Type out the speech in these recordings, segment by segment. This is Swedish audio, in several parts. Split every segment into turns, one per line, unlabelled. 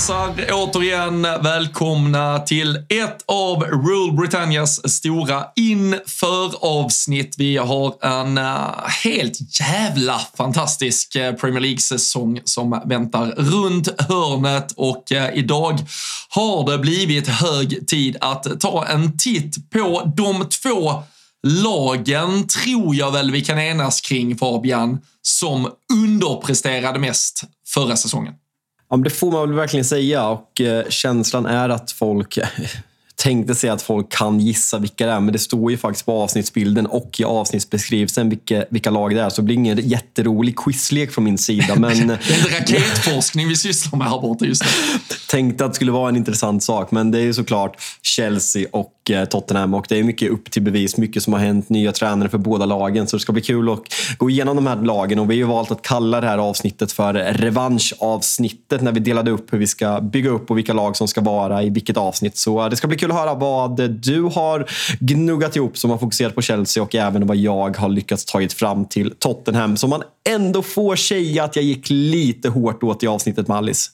hälsar återigen välkomna till ett av Rule Britannias stora inför-avsnitt. Vi har en eh, helt jävla fantastisk eh, Premier League-säsong som väntar runt hörnet och eh, idag har det blivit hög tid att ta en titt på de två lagen tror jag väl vi kan enas kring Fabian som underpresterade mest förra säsongen.
Ja, det får man väl verkligen säga. Och eh, känslan är att folk tänkte sig att folk kan gissa vilka det är, men det står ju faktiskt på avsnittsbilden och i avsnittsbeskrivelsen vilka, vilka lag det är. Så det blir ingen jätterolig quizlek från min sida. Men...
det är inte raketforskning vi sysslar med här borta just nu.
Tänkte att det skulle vara en intressant sak, men det är ju såklart Chelsea och eh, Tottenham och det är mycket upp till bevis, mycket som har hänt, nya tränare för båda lagen. Så det ska bli kul att gå igenom de här lagen och vi har ju valt att kalla det här avsnittet för revanschavsnittet när vi delade upp hur vi ska bygga upp och vilka lag som ska vara i vilket avsnitt. Så det ska bli kul kul att höra vad du har gnuggat ihop som har fokuserat på Chelsea och även vad jag har lyckats tagit fram till Tottenham. Så man ändå får säga att jag gick lite hårt åt i avsnittet med Alice.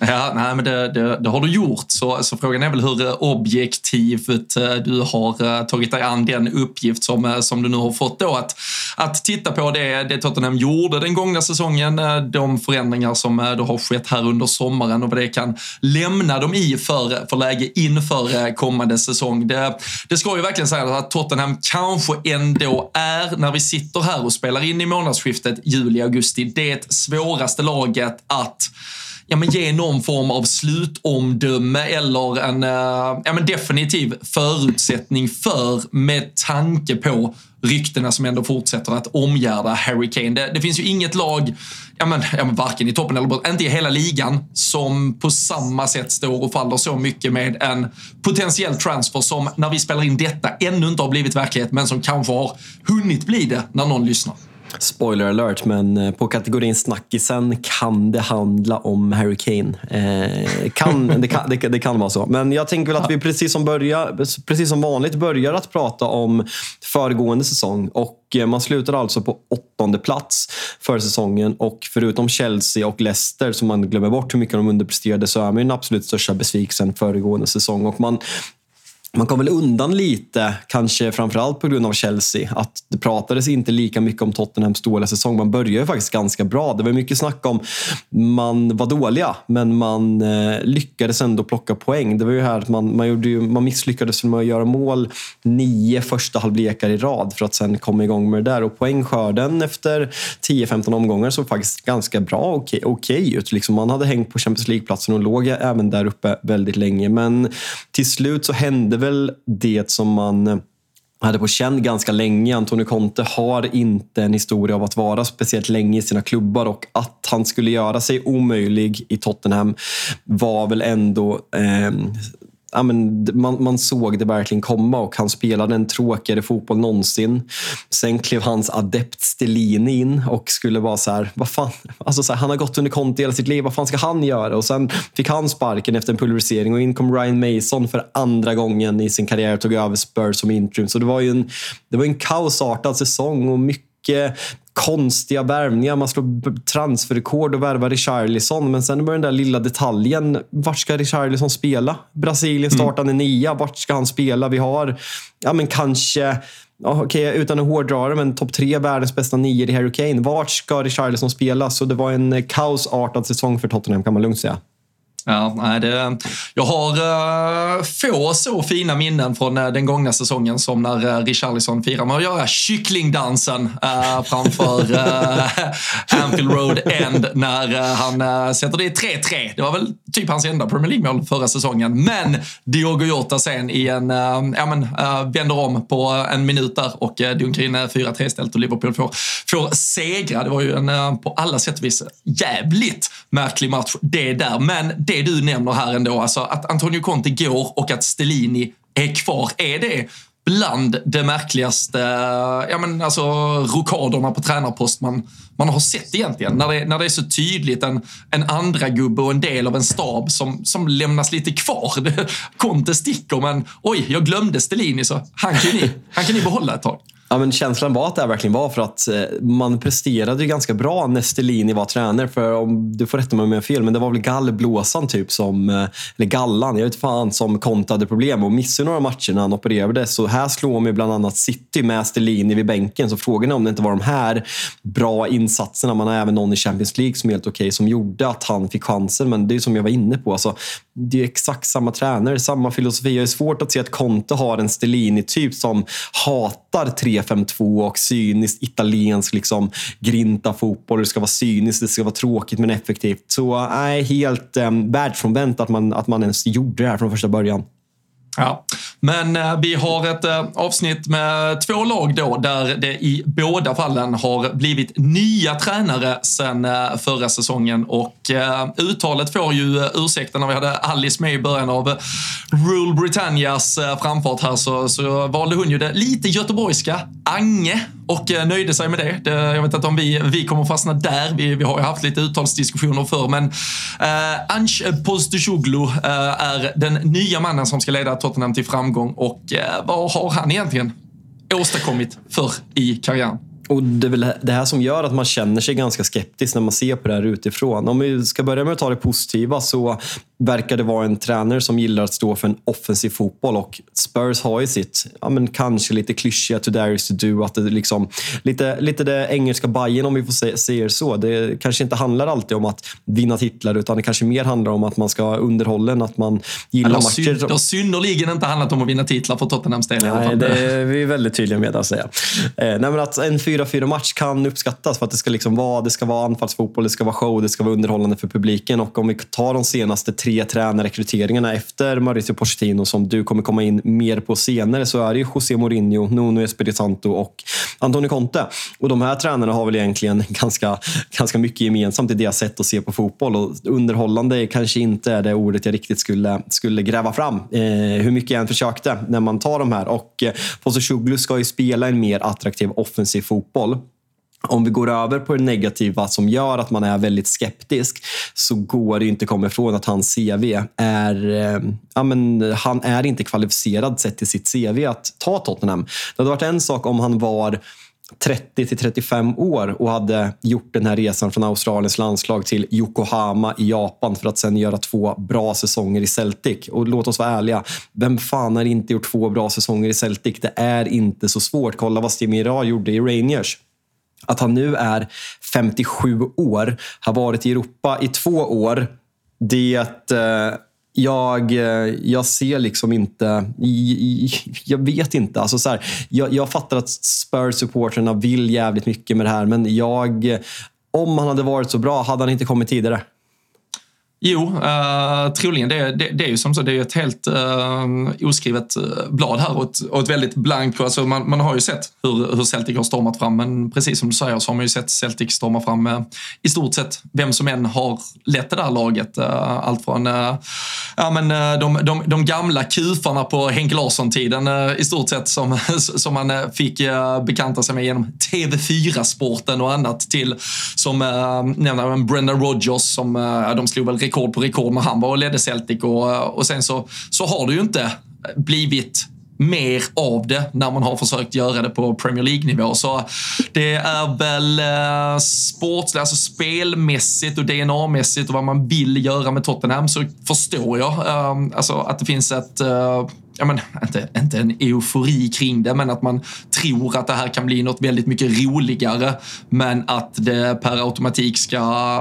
Ja, nej, men det, det, det, har du gjort. Så, så frågan är väl hur eh, objektivt eh, du har eh, tagit dig an den uppgift som, som du nu har fått då. Att, att titta på det, det Tottenham gjorde den gångna säsongen, de förändringar som då har skett här under sommaren och vad det kan lämna dem i för, för läge inför kommande säsong. Det, det ska ju verkligen sägas att Tottenham kanske ändå är, när vi sitter här och spelar in i månadsskiftet juli-augusti, det svåraste laget att ja, men ge någon form av slutomdöme eller en eh, ja, men definitiv förutsättning för med tanke på ryktena som ändå fortsätter att omgärda Harry Kane. Det, det finns ju inget lag, ja men, ja men varken i toppen eller botten, inte i hela ligan, som på samma sätt står och faller så mycket med en potentiell transfer som när vi spelar in detta ännu inte har blivit verklighet men som kanske har hunnit bli det när någon lyssnar.
Spoiler alert, men eh, på kategorin snackisen kan det handla om Harry Kane. Eh, kan, det, kan, det, det, kan vara så. Men jag tänker väl att vi precis som, börja, precis som vanligt börjar att prata om föregående säsong. Och eh, man slutar alltså på åttonde plats för säsongen. Och förutom Chelsea och Leicester, som man glömmer bort hur mycket de underpresterade, så är man den absolut största besvikelsen föregående säsong. Och man man kom väl undan lite, kanske framförallt på grund av Chelsea. Att det pratades inte lika mycket om Tottenhams dåliga säsong. Man började faktiskt ganska bra. Det var mycket snack om man var dåliga, men man eh, lyckades ändå plocka poäng. Det var ju här att man, man, gjorde ju, man misslyckades med att göra mål nio första halvlekar i rad för att sen komma igång med det där. Och poängskörden efter 10-15 omgångar såg faktiskt ganska bra okej okej, okay ut. Liksom man hade hängt på Champions League-platsen och låg även där uppe väldigt länge. Men till slut så hände väl det som man eh, hade på känn ganska länge. Antonio Conte har inte en historia av att vara speciellt länge i sina klubbar och att han skulle göra sig omöjlig i Tottenham var väl ändå eh, ja, men man, man såg det verkligen komma och han spelade en tråkigare fotboll någonsin. Sen klev hans adept Stellini in och skulle vara så här, vad fan? Alltså så här, han har gått under konto hela sitt liv, vad fan ska han göra? Och sen fick han sparken efter en pulverisering och in kom Ryan Mason för andra gången i sin karriär och tog över Spurs som interim. Så det var ju en, det var en kaosartad säsong och mycket konstiga värvningar. Man slår transferrekord och värvar Richarlison. Men sen var den där lilla detaljen. Vart ska Richarlison spela? Brasilien startande mm. nia. Vart ska han spela? Vi har ja, men kanske okay, utan att hårdra det, men topp tre världens bästa nior i Harry Kane. Vart ska Richarlison spela? Så det var en kaosartad säsong för Tottenham kan man lugnt säga.
Ja, nej, det, jag har uh, få så fina minnen från uh, den gångna säsongen som när uh, Richarlison firar med att göra kycklingdansen uh, framför uh, Anfield Road End när han sätter det 3-3. Det var väl typ hans enda Premier League-mål förra säsongen. Men Diogo Jota sen i en, ja men, vänder om på en minut där och dunkar in 4-3 ställt och Liverpool får, får segra. Det var ju en på alla sätt och vis jävligt märklig match det där. Men det det du nämner här ändå, alltså att Antonio Conte går och att Stellini är kvar. Är det bland det märkligaste, ja men alltså rokaderna på tränarpost man, man har sett egentligen. När det, när det är så tydligt en, en andra gubbe och en del av en stab som, som lämnas lite kvar. Conte sticker men oj, jag glömde Stellini så han kan ni, han kan ni behålla ett tag.
Ja, men känslan var att det verkligen var för att eh, man presterade ju ganska bra när Stellini var tränare. För om du får rätta mig om jag har fel, men det var väl gallblåsan typ som, eh, eller gallan, jag vet fan, som Conte hade problem och missade några matcher när han opererade. Så här slår man ju bland annat City med Stellini vid bänken. Så frågan är om det inte var de här bra insatserna, man har även någon i Champions League som är helt okej, okay, som gjorde att han fick chansen. Men det är som jag var inne på, alltså, det är exakt samma tränare, samma filosofi. Jag är svårt att se att Conte har en Stellini-typ som hatar 3-5-2 och cynisk italiensk liksom, grinta fotboll. Det ska vara cyniskt, det ska vara tråkigt men effektivt. Så nej, helt eh, världsfrånvänt att man, att man ens gjorde det här från första början.
Ja, men eh, vi har ett eh, avsnitt med två lag då där det i båda fallen har blivit nya tränare sen eh, förra säsongen. Och eh, uttalet får ju eh, ursäkta när vi hade Alice med i början av eh, Rule Britannias framfart här så, så valde hon ju det lite göteborgska, Ange, och eh, nöjde sig med det. det jag vet inte om vi, vi kommer fastna där, vi, vi har ju haft lite uttalsdiskussioner förr, men eh, Ange Postecoglou eh, är den nya mannen som ska leda Tottenham till framgång och eh, vad har han egentligen åstadkommit för i karriären?
Och det är väl det här som gör att man känner sig ganska skeptisk när man ser på det här utifrån. Om vi ska börja med att ta det positiva så verkar det vara en tränare som gillar att stå för en offensiv fotboll och Spurs har ju sitt, ja men kanske lite klyschiga to dare to do, att det liksom, lite, lite det engelska Bayern om vi får se, se det så. Det kanske inte handlar alltid om att vinna titlar utan det kanske mer handlar om att man ska underhållen, att man gillar matcher.
Det har synnerligen inte handlat om att vinna titlar för Tottenhams del
Nej, det är vi väldigt tydliga med att säga. Eh, nej, men att en 4-4 match kan uppskattas för att det ska liksom vara, det ska vara anfallsfotboll, det ska vara show, det ska vara underhållande för publiken och om vi tar de senaste tre tre tränarrekryteringarna efter Mauricio Pochettino som du kommer komma in mer på senare så är det ju José Mourinho, Nuno Espirito Santo och Antonio Conte. Och de här tränarna har väl egentligen ganska, ganska mycket gemensamt i deras sätt att se på fotboll. Och underhållande kanske inte är det ordet jag riktigt skulle, skulle gräva fram. Eh, hur mycket jag än försökte när man tar de här. Och eh, Postecoglou ska ju spela en mer attraktiv offensiv fotboll om vi går över på det negativa som gör att man är väldigt skeptisk så går det inte att komma ifrån att hans CV är... Eh, ja, men, han är inte kvalificerad sett till sitt CV att ta Tottenham. Det hade varit en sak om han var 30 till 35 år och hade gjort den här resan från Australiens landslag till Yokohama i Japan för att sen göra två bra säsonger i Celtic. Och låt oss vara ärliga, vem fan har inte gjort två bra säsonger i Celtic? Det är inte så svårt. Kolla vad Stimira gjorde i Rangers. Att han nu är 57 år, har varit i Europa i två år. Det eh, jag, eh, jag ser liksom inte... Jag vet inte. Alltså så här, jag, jag fattar att Spurs-supporterna vill jävligt mycket med det här, men jag... Om han hade varit så bra hade han inte kommit tidigare.
Jo, uh, troligen. Det, det, det, är ju som så, det är ett helt uh, oskrivet eh, blad här och ett, och ett väldigt blankt. Alltså man, man har ju sett hur, hur Celtic har stormat fram, men precis som du säger så har man ju sett Celtic storma fram med i stort sett vem som än har lett det där laget. Uh, allt från uh, ja, men, de, de, de gamla kufarna på Henke Larsson-tiden i stort sett som, som man fick bekanta sig med genom TV4-sporten och annat till som uh, Brenda Rogers som de slog väl rekord på rekord när han var och ledde Celtic och, och sen så, så har det ju inte blivit mer av det när man har försökt göra det på Premier League-nivå. Så det är väl eh, sportsligt, alltså spelmässigt och DNA-mässigt och vad man vill göra med Tottenham så förstår jag eh, alltså att det finns ett eh, ja, men, inte, inte en eufori kring det, men att man tror att det här kan bli något väldigt mycket roligare. Men att det per automatik ska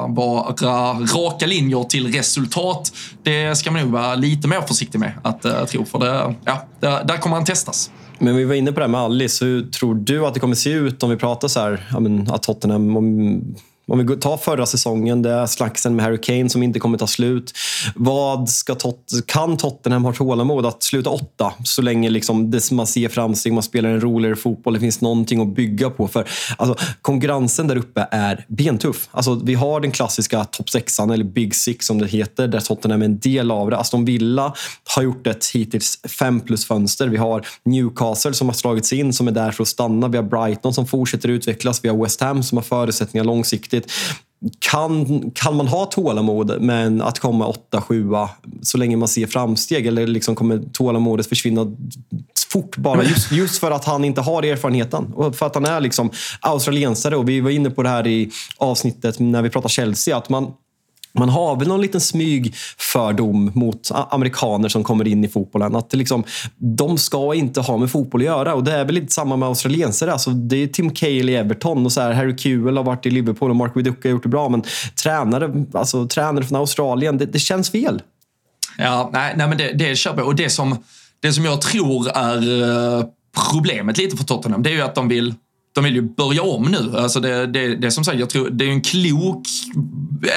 vara raka linjer till resultat, det ska man nog vara lite mer försiktig med att uh, tro. För det, ja, där, där kommer han testas.
Men vi var inne på det här med Alice. Hur tror du att det kommer se ut om vi pratar så här, ja, men, att Tottenham om om vi tar förra säsongen, det är slaxen med Harry Kane som inte kommer ta slut. Vad ska Tot kan Tottenham ha tålamod att sluta åtta så länge liksom det, man ser framsteg, man spelar en roligare fotboll, det finns någonting att bygga på. För alltså, Konkurrensen där uppe är bentuff. Alltså, vi har den klassiska topp sexan, eller Big Six som det heter, där Tottenham är en del av det. Aston Villa har gjort ett hittills fem plus fönster. Vi har Newcastle som har slagits in, som är där för att stanna. Vi har Brighton som fortsätter utvecklas. Vi har West Ham som har förutsättningar långsiktigt riktigt. Kan, kan man ha tålamod men att komma åtta, sjua så länge man ser framsteg? Eller liksom kommer tålamodet försvinna fort bara. Just, just för att han inte har erfarenheten. Och för att han är liksom australiensare. Och vi var inne på det här i avsnittet när vi pratade Chelsea. Att man, man har väl någon liten smygfördom mot amerikaner som kommer in i fotbollen. Att liksom, de ska inte ha med fotboll att göra. Och Det är väl lite samma med australiensare. Alltså, det är Tim Cahill i Everton och så här, Harry Kewell har varit i Liverpool och Mark Viduka har gjort det bra. Men tränare, alltså, tränare från Australien, det, det känns fel.
Ja, nej, nej men det, det köper jag. Och det som, det som jag tror är eh, problemet lite för Tottenham, det är ju att de vill de vill ju börja om nu. Alltså det, det, det som sagt, jag tror det är en klok,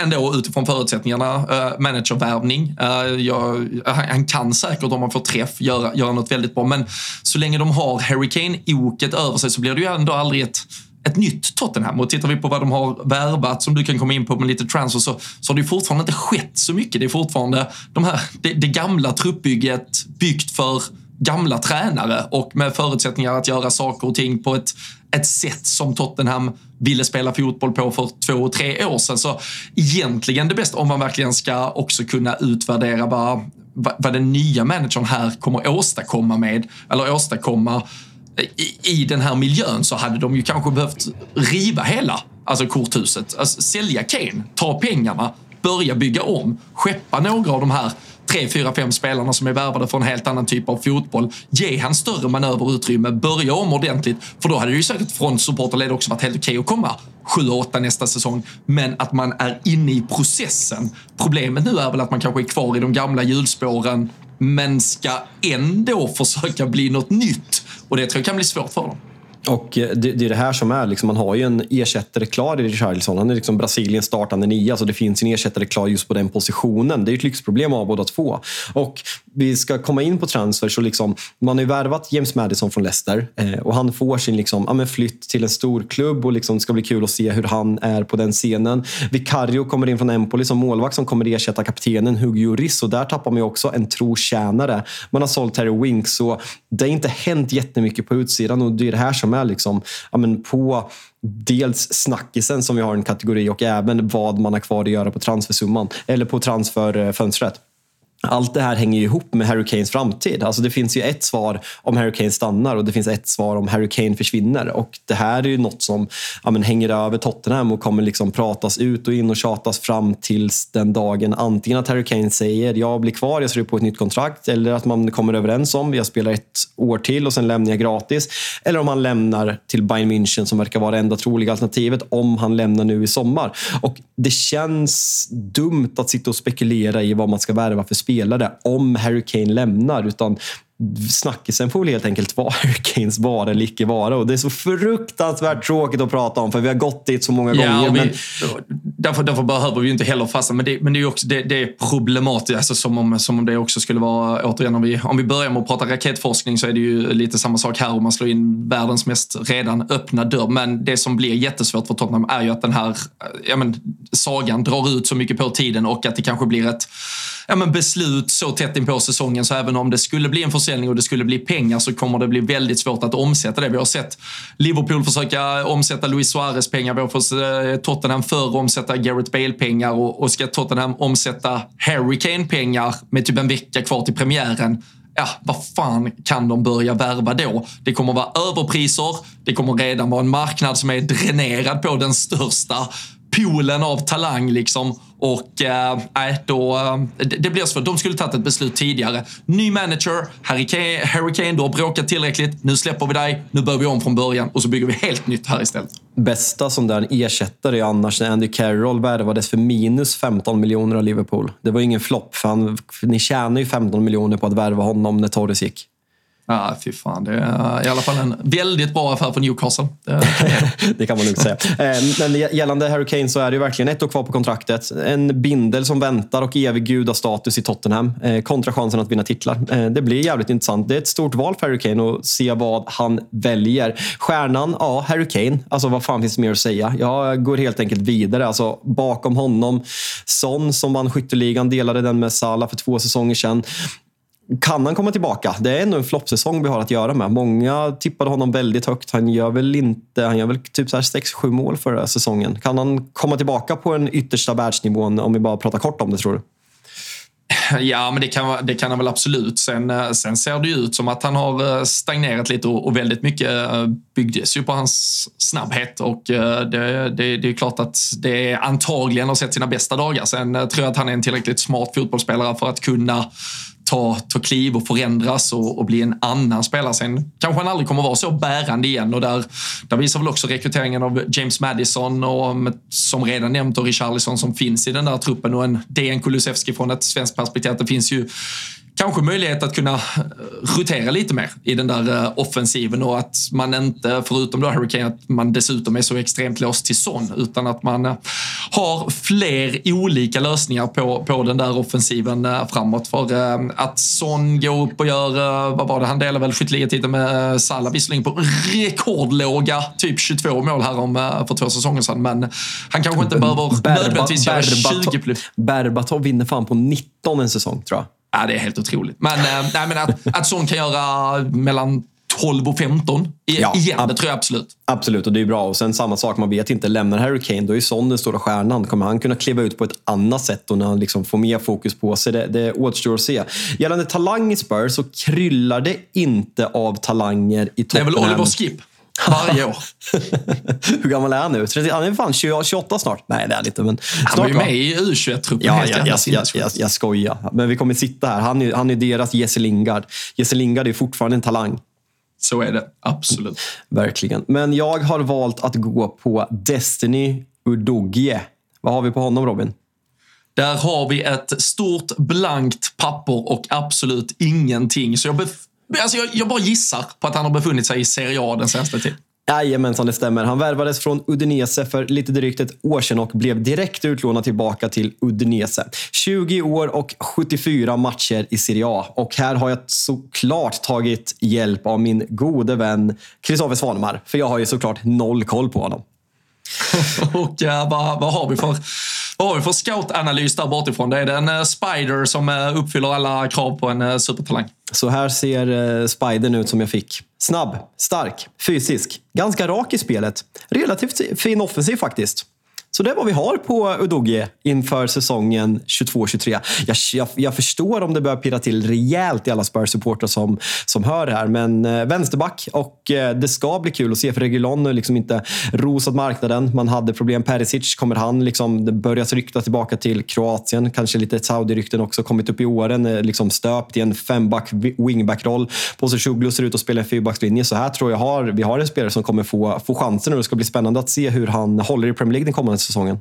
ändå utifrån förutsättningarna, uh, managervärvning. Uh, jag, han kan säkert, om man får träff, göra, göra något väldigt bra. Men så länge de har Harry Kane-oket över sig så blir det ju ändå aldrig ett ett nytt Tottenham. Och tittar vi på vad de har värvat, som du kan komma in på med lite transfer, så, så har det fortfarande inte skett så mycket. Det är fortfarande de här, det, det gamla truppbygget byggt för gamla tränare och med förutsättningar att göra saker och ting på ett, ett sätt som Tottenham ville spela fotboll på för två, tre år sedan. Så egentligen det bästa, om man verkligen ska också kunna utvärdera vad, vad den nya managern här kommer åstadkomma med, eller åstadkomma i, i den här miljön så hade de ju kanske behövt riva hela alltså korthuset. Alltså, sälja Kane, ta pengarna, börja bygga om, skeppa några av de här tre, fyra, fem spelarna som är värvade för en helt annan typ av fotboll. Ge han större manöverutrymme, börja om ordentligt. För då hade det ju säkert från supporterled också varit helt okej okay att komma 7-8 nästa säsong. Men att man är inne i processen. Problemet nu är väl att man kanske är kvar i de gamla hjulspåren men ska ändå försöka bli något nytt. Och det tror jag kan bli svårt för dem.
Och eh, det, det, är det här som är, liksom, man har ju en ersättare klar i Richarlison. Han är liksom Brasiliens startande nia, så det finns en ersättare klar just på den positionen. Det är ett lyxproblem av båda två. Och vi ska komma in på transfer, så liksom, man har ju värvat James Madison från Leicester eh, och han får sin liksom, ja, flytt till en stor klubb och liksom, det ska bli kul att se hur han är på den scenen. Vicario kommer in från Empoli som målvakt som kommer ersätta kaptenen Hugo Lloris och där tappar man ju också en trotjänare. Man har sålt Terry Winks, så det har inte hänt jättemycket på utsidan och det är det här som som är liksom, ja, men på dels snackisen som vi har en kategori och även vad man har kvar att göra på transfersumman eller på transferfönstret allt det här hänger ju ihop med Harry Kanes framtid. Alltså det finns ju ett svar om Harry Kane stannar och det finns ett svar om Harry Kane försvinner. Och Det här är ju något som ja, men, hänger över Tottenham och kommer liksom pratas ut och in och tjatas fram tills den dagen antingen att Harry Kane säger jag blir kvar, jag skriver på ett nytt kontrakt eller att man kommer överens om jag spelar ett år till och sen lämnar jag gratis. Eller om han lämnar till Bayern München som verkar vara det enda troliga alternativet om han lämnar nu i sommar. Och Det känns dumt att sitta och spekulera i vad man ska värva för spel spelare om Harry Kane lämnar. Utan snackisen får väl helt enkelt vara Harry Kanes vara eller icke vara. Och det är så fruktansvärt tråkigt att prata om för vi har gått dit så många ja, gånger. Vi, men...
därför, därför behöver vi ju inte heller fastna. Men det, men det är också det, det är problematiskt. Alltså, som, om, som om det också skulle vara, återigen om vi, om vi börjar med att prata raketforskning så är det ju lite samma sak här om man slår in världens mest redan öppna dörr. Men det som blir jättesvårt för Tottenham är ju att den här ja, men, sagan drar ut så mycket på tiden och att det kanske blir ett ja, men beslut så tätt in på säsongen så även om det skulle bli en försäljning och det skulle bli pengar så kommer det bli väldigt svårt att omsätta det. Vi har sett Liverpool försöka omsätta Luis Suarez pengar, vi har fått eh, Tottenham för omsätta Gareth Bale pengar och, och ska Tottenham omsätta Harry Kane pengar med typ en vecka kvar till premiären ja, vad fan kan de börja värva då? Det kommer vara överpriser, det kommer redan vara en marknad som är dränerad på den största poolen av talang liksom. Och eh, då, eh, det, det blir svårt. De skulle tagit ett beslut tidigare. Ny manager, Harry Kane, du har bråkat tillräckligt. Nu släpper vi dig, nu börjar vi om från början och så bygger vi helt nytt här istället.
Bästa som där ersättare är annars när Andy Carroll värvades för minus 15 miljoner av Liverpool. Det var ingen flopp, för han, ni tjänar ju 15 miljoner på att värva honom när Torres gick.
Ja, fy fan. Det är eh, i alla fall en väldigt bra affär för Newcastle. Det,
kan man lugnt säga. Eh, men gällande Harry Kane så är det verkligen ett år kvar på kontraktet. En bindel som väntar och evig gudastatus i Tottenham eh, kontra chansen att vinna titlar. Det blir jävligt intressant. Det är ett stort val för Harry Kane att se vad han väljer. Stjärnan, ja, Harry Kane. Alltså vad fan finns det mer att säga? Jag går helt enkelt vidare. Alltså, bakom honom, Son som vann skytteligan, delade den med Salah för två säsonger sedan. Kan han komma tillbaka? Det är ändå en floppsäsong vi har att göra med. Många tippade honom väldigt högt. Han gör väl inte, han gör väl typ 6-7 mål förra säsongen. Kan han komma tillbaka på den yttersta världsnivån om vi bara pratar kort om det tror du?
Ja, men det kan, det kan han väl absolut. Sen, eh, sen ser det ju ut som att han har eh, stagnerat lite och, väldigt mycket eh, byggdes ju på hans snabbhet. Och det, det, det är klart att det antagligen har sett sina bästa dagar. Sen tror jag att han är en tillräckligt smart fotbollsspelare för att kunna ta, ta kliv och förändras och, och, bli en annan spelare. Sen kanske han aldrig kommer vara så bärande igen och där, där visar väl också rekryteringen av James Madison och som redan nämnt och Richarlison som finns i den där truppen och en DN Kulusevski från ett svenskt perspektiv. Det finns ju kanske möjlighet att kunna eh, rotera lite mer i den där eh, offensiven och att man inte, förutom då Harry Kane, att man dessutom är så extremt låst till Son utan att man eh, har fler olika lösningar på, på den där offensiven framåt. För att Son går upp och gör, vad var det, han delar väl skytteligatiteln med Salah visserligen på rekordlåga typ 22 mål här om för två säsonger sedan. Men han kanske inte behöver nödvändigtvis göra 20 plus.
Berbatov vinner fan på 19 en säsong tror jag.
Ja, det är helt otroligt. Men, äh, nej, men att, att sån kan göra mellan 12 och 15 ja, igen, det tror jag absolut.
Absolut, och det är bra. Och sen samma sak, man vet inte, lämnar Harry Kane, då är Son den stora stjärnan. Kommer han kunna kliva ut på ett annat sätt och när han liksom får mer fokus på sig? Det, det återstår att se. Gällande talang i Spurs så kryllar det inte av talanger i Tottenham.
Det är väl Oliver Skip? Varje år.
Hur gammal är han nu? Han är fan 28 snart. Nej, det är han inte. Men
han var ju med i U21-truppen.
Ja, ja, jag, jag, jag, jag skojar. Men vi kommer sitta här. Han är, han är deras Jesse Lingard. Jesse Lingard är fortfarande en talang.
Så är det. Absolut.
Verkligen. Men jag har valt att gå på Destiny Udogie. Vad har vi på honom, Robin?
Där har vi ett stort blankt papper och absolut ingenting. Så jag Alltså jag, jag, bara gissar på att han har befunnit sig i Serie A den senaste tiden.
Jajamensan, det stämmer. Han värvades från Udinese för lite drygt ett år sedan och blev direkt utlånad tillbaka till Udinese. 20 år och 74 matcher i Serie A. Och här har jag såklart tagit hjälp av min gode vän Kristoffer Svanemar. För jag har ju såklart noll koll på honom.
och ja, vad, vad, har vi för, vad har vi för scoutanalys där bortifrån? Det är en eh, Spider som eh, uppfyller alla krav på en eh, supertalang.
Så här ser Spidern ut som jag fick. Snabb, stark, fysisk, ganska rak i spelet. Relativt fin offensiv faktiskt. Så det är vad vi har på Udogie inför säsongen 22-23. Jag, jag, jag, förstår om det börjar pirra till rejält i alla Spurs-supportrar som, som hör det här. Men eh, vänsterback och eh, det ska bli kul att se för Regulon har liksom inte rosat marknaden. Man hade problem. Perisic, kommer han liksom, det börjas rykta tillbaka till Kroatien. Kanske lite Saudi-rykten också kommit upp i åren. Eh, liksom stöpt i en femback wingback-roll. Posechoglu ser ut att spela en fyrbackslinje. Så här tror jag har, vi har en spelare som kommer få, få chansen och det ska bli spännande att se hur han håller i Premier League den kommande säsongen.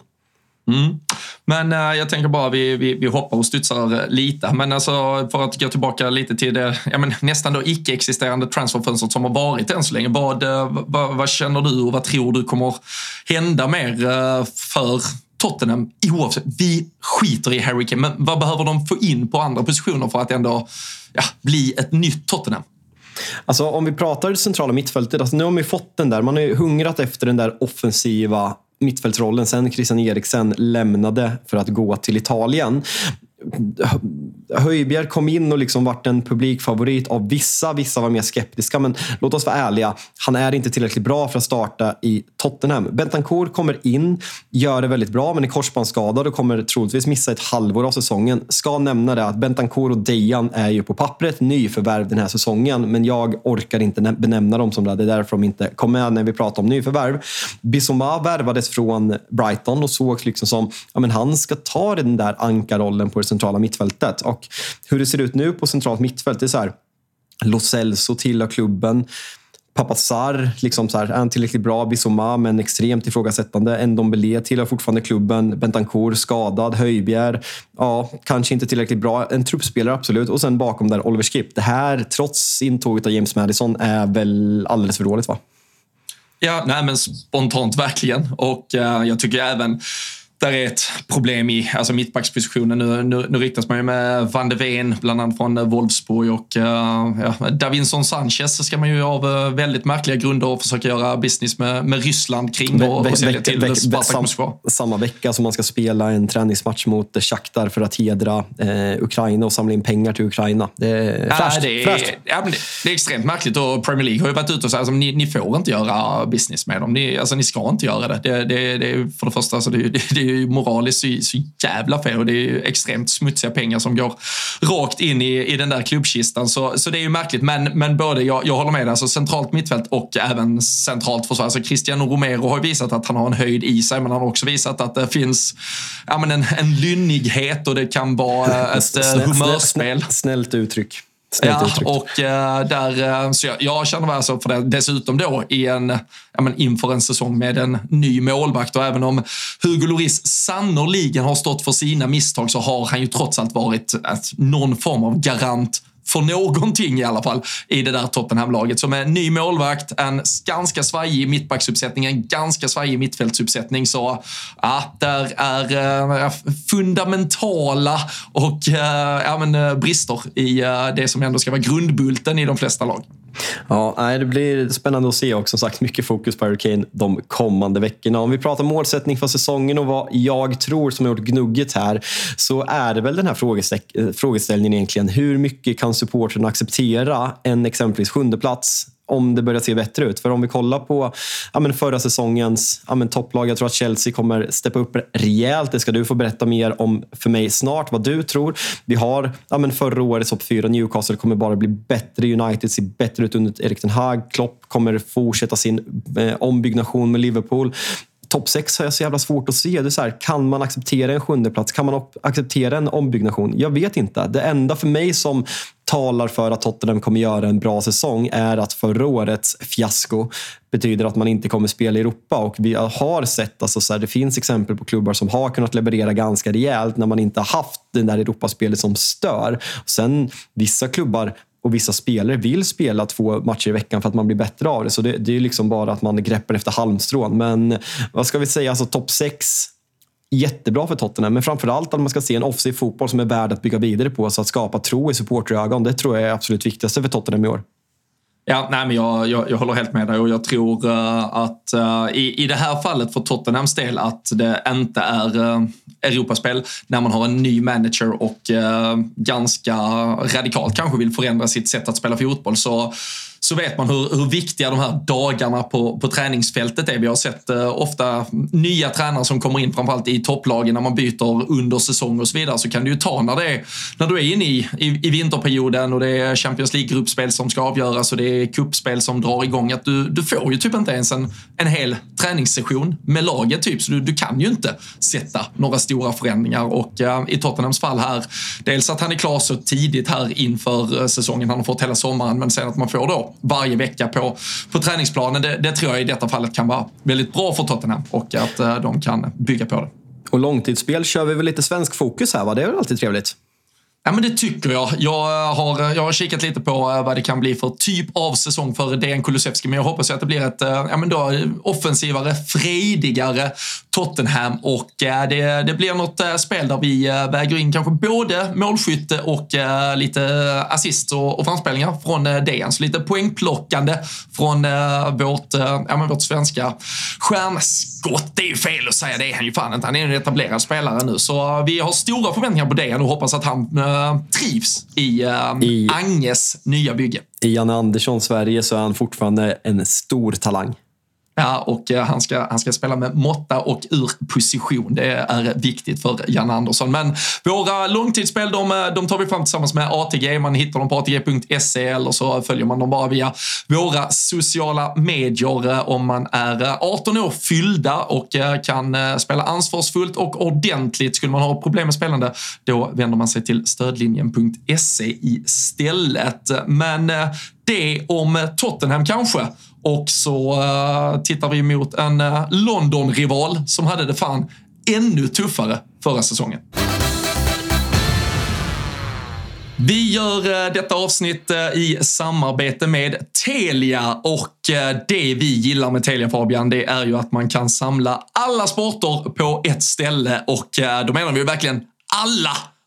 Mm. Men äh, jag tänker bara vi, vi, vi hoppar och studsar lite. Men alltså, för att gå tillbaka lite till det ja, men nästan då icke-existerande transferfönstret som har varit än så länge. Vad, äh, vad, vad, känner du och vad tror du kommer hända mer för Tottenham oavsett? Vi skiter i Harry Kane, men vad behöver de få in på andra positioner för att ändå ja, bli ett nytt Tottenham?
Alltså om vi pratar centrala mittfältet, alltså nu har man ju fått den där, man har ju hungrat efter den där offensiva mittfältsrollen sen Christian Eriksen lämnade för att gå till Italien. Höjbjerg kom in och liksom vart en publikfavorit av vissa. Vissa var mer skeptiska, men låt oss vara ärliga. Han är inte tillräckligt bra för att starta i Tottenham. Bentancourt kommer in, gör det väldigt bra, men är korsbandsskadad och kommer troligtvis missa ett halvår av säsongen. Ska nämna det att Bentancourt och Dejan är ju på pappret nyförvärv den här säsongen, men jag orkar inte benämna dem som det. Det är därför de inte kom med när vi pratar om nyförvärv. Bissoma värvades från Brighton och sågs liksom som ja, men han ska ta den där ankarrollen på det centrala mittfältet. Och hur det ser ut nu på centralt mittfält, det är så här. Lo Celso tillhör klubben. Papazar, liksom så här, är han tillräckligt bra? Bissoma, men extremt ifrågasättande. Ndombele tillhör fortfarande klubben. Bentancourt skadad. Höjbjer, ja, kanske inte tillräckligt bra. En truppspelare, absolut. Och sen bakom där Oliver Skip. Det här, trots intåget av James Madison, är väl alldeles för dåligt, va?
Ja, nej men spontant verkligen. Och uh, jag tycker även där är ett problem i alltså mittbackspositionen. Nu, nu, nu riktas man ju med van de Ven, bland annat från Wolfsburg och uh, ja, Davinson Sanchez ska man ju av uh, väldigt märkliga grunder försöka göra business med, med Ryssland kring och, och sälja till veck, Spartak Moskva.
Samma vecka som man ska spela en träningsmatch mot Shakhtar för att hedra eh, Ukraina och samla in pengar till Ukraina. Det är fräscht.
det, ja, det, det, är extremt märkligt och Premier League har ju varit ute och sagt att alltså, ni, ni får inte göra business med dem. Ni, alltså, ni ska inte göra det. det, det, det för det första, alltså, det, det, det ju moraliskt så, så jävla fel och det är ju extremt smutsiga pengar som går rakt in i, i den där klubbkistan. Så, så det är ju märkligt. Men, men både, jag, jag håller med dig, alltså centralt mittfält och även centralt försvar. Alltså Cristiano Romero har ju visat att han har en höjd i sig, men han har också visat att det finns ja, men en, en lynnighet och det kan vara ett Snäll, humörspel.
Snällt uttryck.
Ja, och äh, där, äh, så jag, jag känner väl alltså för det. Dessutom då i en, ja, men inför en säsong med en ny målvakt och även om Hugo Lloris sannoliken har stått för sina misstag så har han ju trots allt varit någon form av garant för någonting i alla fall i det där Tottenham-laget. Så med ny målvakt, en ganska svajig mittbacksuppsättning, en ganska svajig mittfältsuppsättning. Så ja, där är eh, fundamentala och eh, ja, men, eh, brister i eh, det som ändå ska vara grundbulten i de flesta lag.
Ja, det blir spännande att se också. Som sagt, mycket fokus på Hurricane de kommande veckorna. Om vi pratar målsättning för säsongen och vad jag tror som har gjort gnugget här så är det väl den här frågeställningen egentligen. Hur mycket kan supporten acceptera en exempelvis sjunde plats om det börjar se bättre ut. För om vi kollar på ja, men förra säsongens ja, men topplag, jag tror att Chelsea kommer steppa upp rejält. Det ska du få berätta mer om för mig snart, vad du tror. Vi har ja, men förra årets topp fyra, Newcastle kommer bara bli bättre. United ser bättre ut under Erik Ten Hag. Klopp kommer fortsätta sin eh, ombyggnation med Liverpool topp 6 har jag så jävla svårt att se. Det är så här, kan man acceptera en sjunde plats? Kan man acceptera en ombyggnation? Jag vet inte. Det enda för mig som talar för att Tottenham kommer göra en bra säsong är att förra årets fiasko betyder att man inte kommer spela i Europa. Och vi har sett, alltså så här, det finns exempel på klubbar som har kunnat leverera ganska rejält när man inte har haft det där Europaspelet som stör. Sen vissa klubbar och vissa spelare vill spela två matcher i veckan för att man blir bättre av det. Så det, det är liksom bara att man greppar efter halmstrån. Men vad ska vi säga, alltså topp 6 jättebra för Tottenham, men framförallt att man ska se en offensiv fotboll som är värd att bygga vidare på. Så att skapa tro i supporterögon, det tror jag är absolut viktigaste för Tottenham i år.
Ja, nej, men jag, jag, jag, håller helt med dig och jag tror uh, att uh, i, i det här fallet för Tottenhams del att det inte är uh, Europaspel när man har en ny manager och ganska radikalt kanske vill förändra sitt sätt att spela fotboll. Så så vet man hur, hur viktiga de här dagarna på, på träningsfältet är. Vi har sett eh, ofta nya tränare som kommer in, framförallt i topplagen när man byter under säsong och så vidare, så kan det ju ta när, det är, när du är inne i, i, i vinterperioden och det är Champions League-gruppspel som ska avgöras och det är kuppspel som drar igång, att du, du får ju typ inte ens en, en hel träningssession med laget, typ, så du, du kan ju inte sätta några stora förändringar. Och eh, i Tottenhams fall här, dels att han är klar så tidigt här inför eh, säsongen, han har fått hela sommaren, men sen att man får då varje vecka på, på träningsplanen. Det, det tror jag i detta fallet kan vara väldigt bra för Tottenham och att eh, de kan bygga på det.
Och långtidsspel kör vi väl lite svensk fokus här va? Det är väl alltid trevligt?
Ja, men det tycker jag. Jag eh, har, eh, jag har kikat lite på eh, vad det kan bli för typ av säsong för DN Kulusevski, men jag hoppas att det blir ett ja, men då, offensivare, fredigare Tottenham och det, det blir något spel där vi väger in kanske både målskytte och lite assist och, och framspelningar från DN. Så lite poängplockande från vårt, ja, men vårt svenska stjärnskott. Det är ju fel att säga, det är han ju fan inte. Han är en etablerad spelare nu, så vi har stora förväntningar på Dejan och hoppas att han trivs i, uh, I Anges nya bygge.
I Janne Andersson Sverige så är han fortfarande en stor talang.
Ja, och eh, han ska, han ska spela med måtta och ur position. Det är viktigt för Jan Andersson. Men våra långtidsspel, de, eh, de tar vi fram tillsammans med ATG. Man hittar dem på ATG.se eller så följer man dem bara via våra sociala medier eh, om man är 18 år fyllda och kan spela ansvarsfullt och ordentligt. Skulle man ha problem med spelande, då vänder man sig till stödlinjen.se istället. Men det om Tottenham kanske. Och så uh, tittar vi mot en uh, London-rival som hade det fan ännu tuffare förra säsongen. Vi gör eh, detta avsnitt i samarbete med Telia och det vi gillar med Telia Fabian, det är ju att man kan samla alla sporter på ett ställe och då menar vi verkligen alla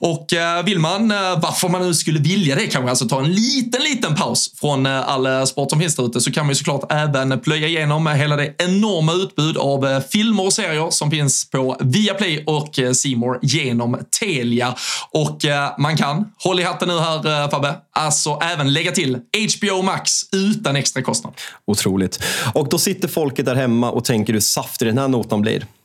Och eh, vill man, eh, varför man nu skulle vilja det kanske, alltså ta en liten, liten paus från eh, all sport som finns där ute så kan man ju såklart även plöja igenom hela det enorma utbud av filmer och serier som finns på Viaplay och Simor genom Telia. Och man kan, håll i hatten nu här Fabbe, alltså även lägga till HBO Max utan extra kostnad.
Otroligt. Och då sitter folket där hemma och tänker hur saftig den här notan blir.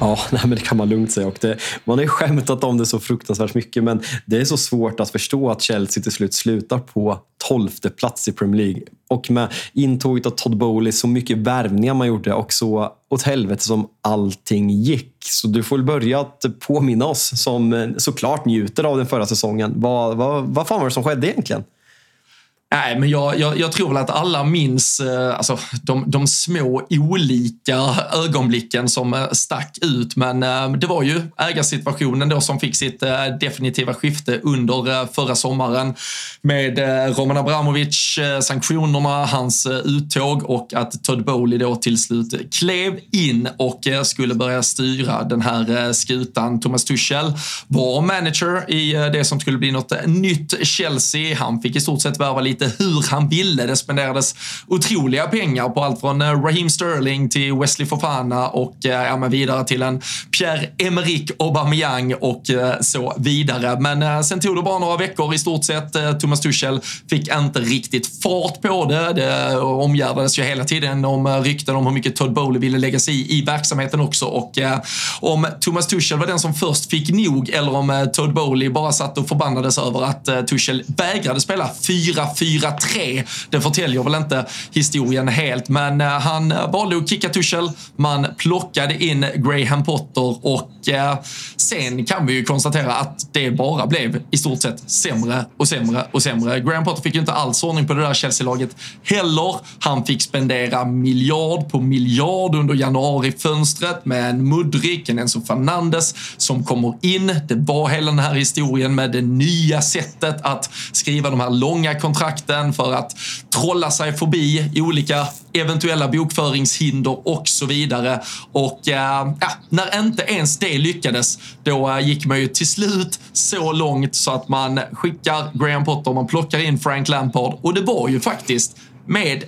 Ja, nej, men det kan man lugnt säga. Och det, man har ju skämtat om det så fruktansvärt mycket men det är så svårt att förstå att Chelsea till slut slutar på tolfte plats i Premier League. Och med intåget av Todd Bowley, så mycket värvningar man gjorde och så åt helvete som allting gick. Så du får väl börja att påminna oss som eh, såklart njuter av den förra säsongen. Vad, vad, vad fan var det som skedde egentligen?
Nej, men jag, jag, jag, tror väl att alla minns eh, alltså, de, de små olika ögonblicken som eh, stack ut. Men eh, det var ju ägarsituationen då som fick sitt definitiva skifte under förra sommaren med Roman Abramovic, sanktionerna, hans uttåg och att Todd Bowley då till slut klev in och skulle börja styra den här skutan. Thomas Tuchel var manager i det som skulle bli något nytt Chelsea. Han fick i stort sett värva lite lite hur han ville. Det spenderades otroliga pengar på allt från eh, Raheem Sterling till Wesley Fofana och eh, ja, men vidare till en Pierre-Emerick Aubameyang och eh, så vidare. Men sen tog det bara några veckor i stort sett. Thomas Tuchel fick inte riktigt fart på det. Det omgärdades ju hela tiden om rykten om hur mycket Todd Bowley ville lägga sig i, i verksamheten också. Och om Thomas Tuchel var den som först fick nog eller om Todd Bowley bara satt och förbannades över att Tuchel vägrade spela 4-4 4-3. Det förtäljer väl inte historien helt, men eh, han eh, valde att kicka Tuchel. Man plockade in Graham Potter och eh, sen kan vi ju konstatera att det bara blev i stort sett sämre och sämre och sämre. Graham Potter fick ju inte alls ordning på det där Chelsea-laget heller. Han fick spendera miljard på miljard under januarifönstret med en Mudrik, en Enzo Fernandes som kommer in. Det var hela den här historien med det nya sättet att skriva de här långa kontrakten takten för att trolla sig förbi olika eventuella bokföringshinder och så vidare. Och eh, ja, när inte ens det lyckades, då eh, gick man ju till slut så långt så att man skickar Graham Potter, man plockar in Frank Lampard och det var ju faktiskt med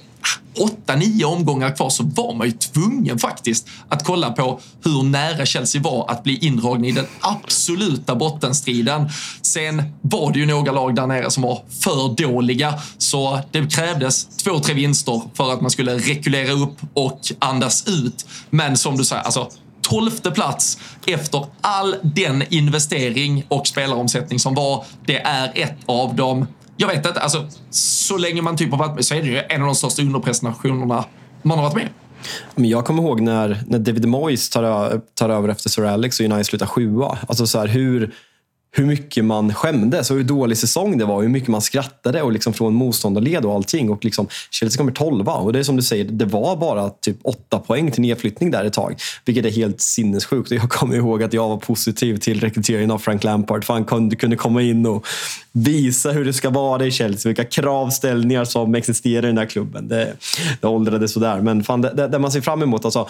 åtta, nio omgångar kvar så var man ju tvungen faktiskt att kolla på hur nära Chelsea var att bli indragna i den absoluta bottenstriden. Sen var det ju några lag där nere som var för dåliga, så det krävdes två, tre vinster för att man skulle rekulera upp och andas ut. Men som du säger, alltså tolfte plats efter all den investering och spelaromsättning som var. Det är ett av de jag vet inte, alltså så länge man typ har varit med så är det ju en av de största underprestationerna man har varit med.
Men jag kommer ihåg när, när David Moyes tar, tar över efter Sir Alex och United slutar sjua. Alltså så här, hur hur mycket man skämdes och hur dålig säsong det var. Hur mycket man skrattade och liksom från motståndarled och allting. Och liksom, Chelsea kommer tolva och det är som du säger, det var bara typ åtta poäng till nedflyttning där ett tag. Vilket är helt sinnessjukt. Jag kommer ihåg att jag var positiv till rekryteringen av Frank Lampard. För han kunde, komma in och visa hur det ska vara i Chelsea. Vilka kravställningar som existerar i den här klubben. Det, det åldrades sådär. Men fan, det, det, det man ser fram emot. Alltså,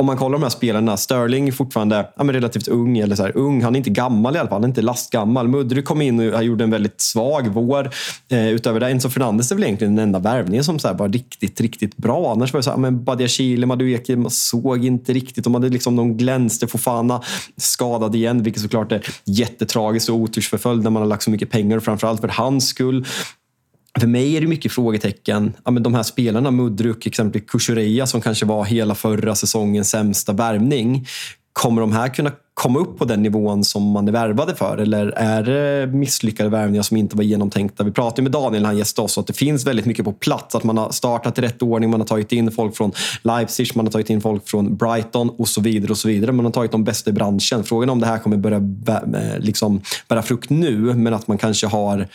om man kollar de här spelarna, Sterling är fortfarande ja, relativt ung. Eller så här, ung, han är inte gammal i alla fall. Han är inte lastgammal. Mudry kom in och gjorde en väldigt svag vår. Eh, utöver det, Enzo Fernandes är väl egentligen den enda värvningen som så här, var riktigt, riktigt bra. Annars var det så här, men Badiashile, Madueke, man såg inte riktigt. De, hade liksom, de glänste. Fofana skadad igen, vilket såklart är jättetragiskt och otursförföljd när man har lagt så mycket pengar, framförallt för hans skull. För mig är det mycket frågetecken. Ja, men de här spelarna, Mudruk, exempelvis Kuchureya som kanske var hela förra säsongens sämsta värvning. Kommer de här kunna komma upp på den nivån som man är värvade för? Eller är det misslyckade värvningar som inte var genomtänkta? Vi pratade med Daniel, han gästade oss, att det finns väldigt mycket på plats. Att man har startat i rätt ordning, man har tagit in folk från Leipzig, man har tagit in folk från Brighton och så vidare. och så vidare. Man har tagit de bästa i branschen. Frågan är om det här kommer börja eh, liksom, bära frukt nu, men att man kanske har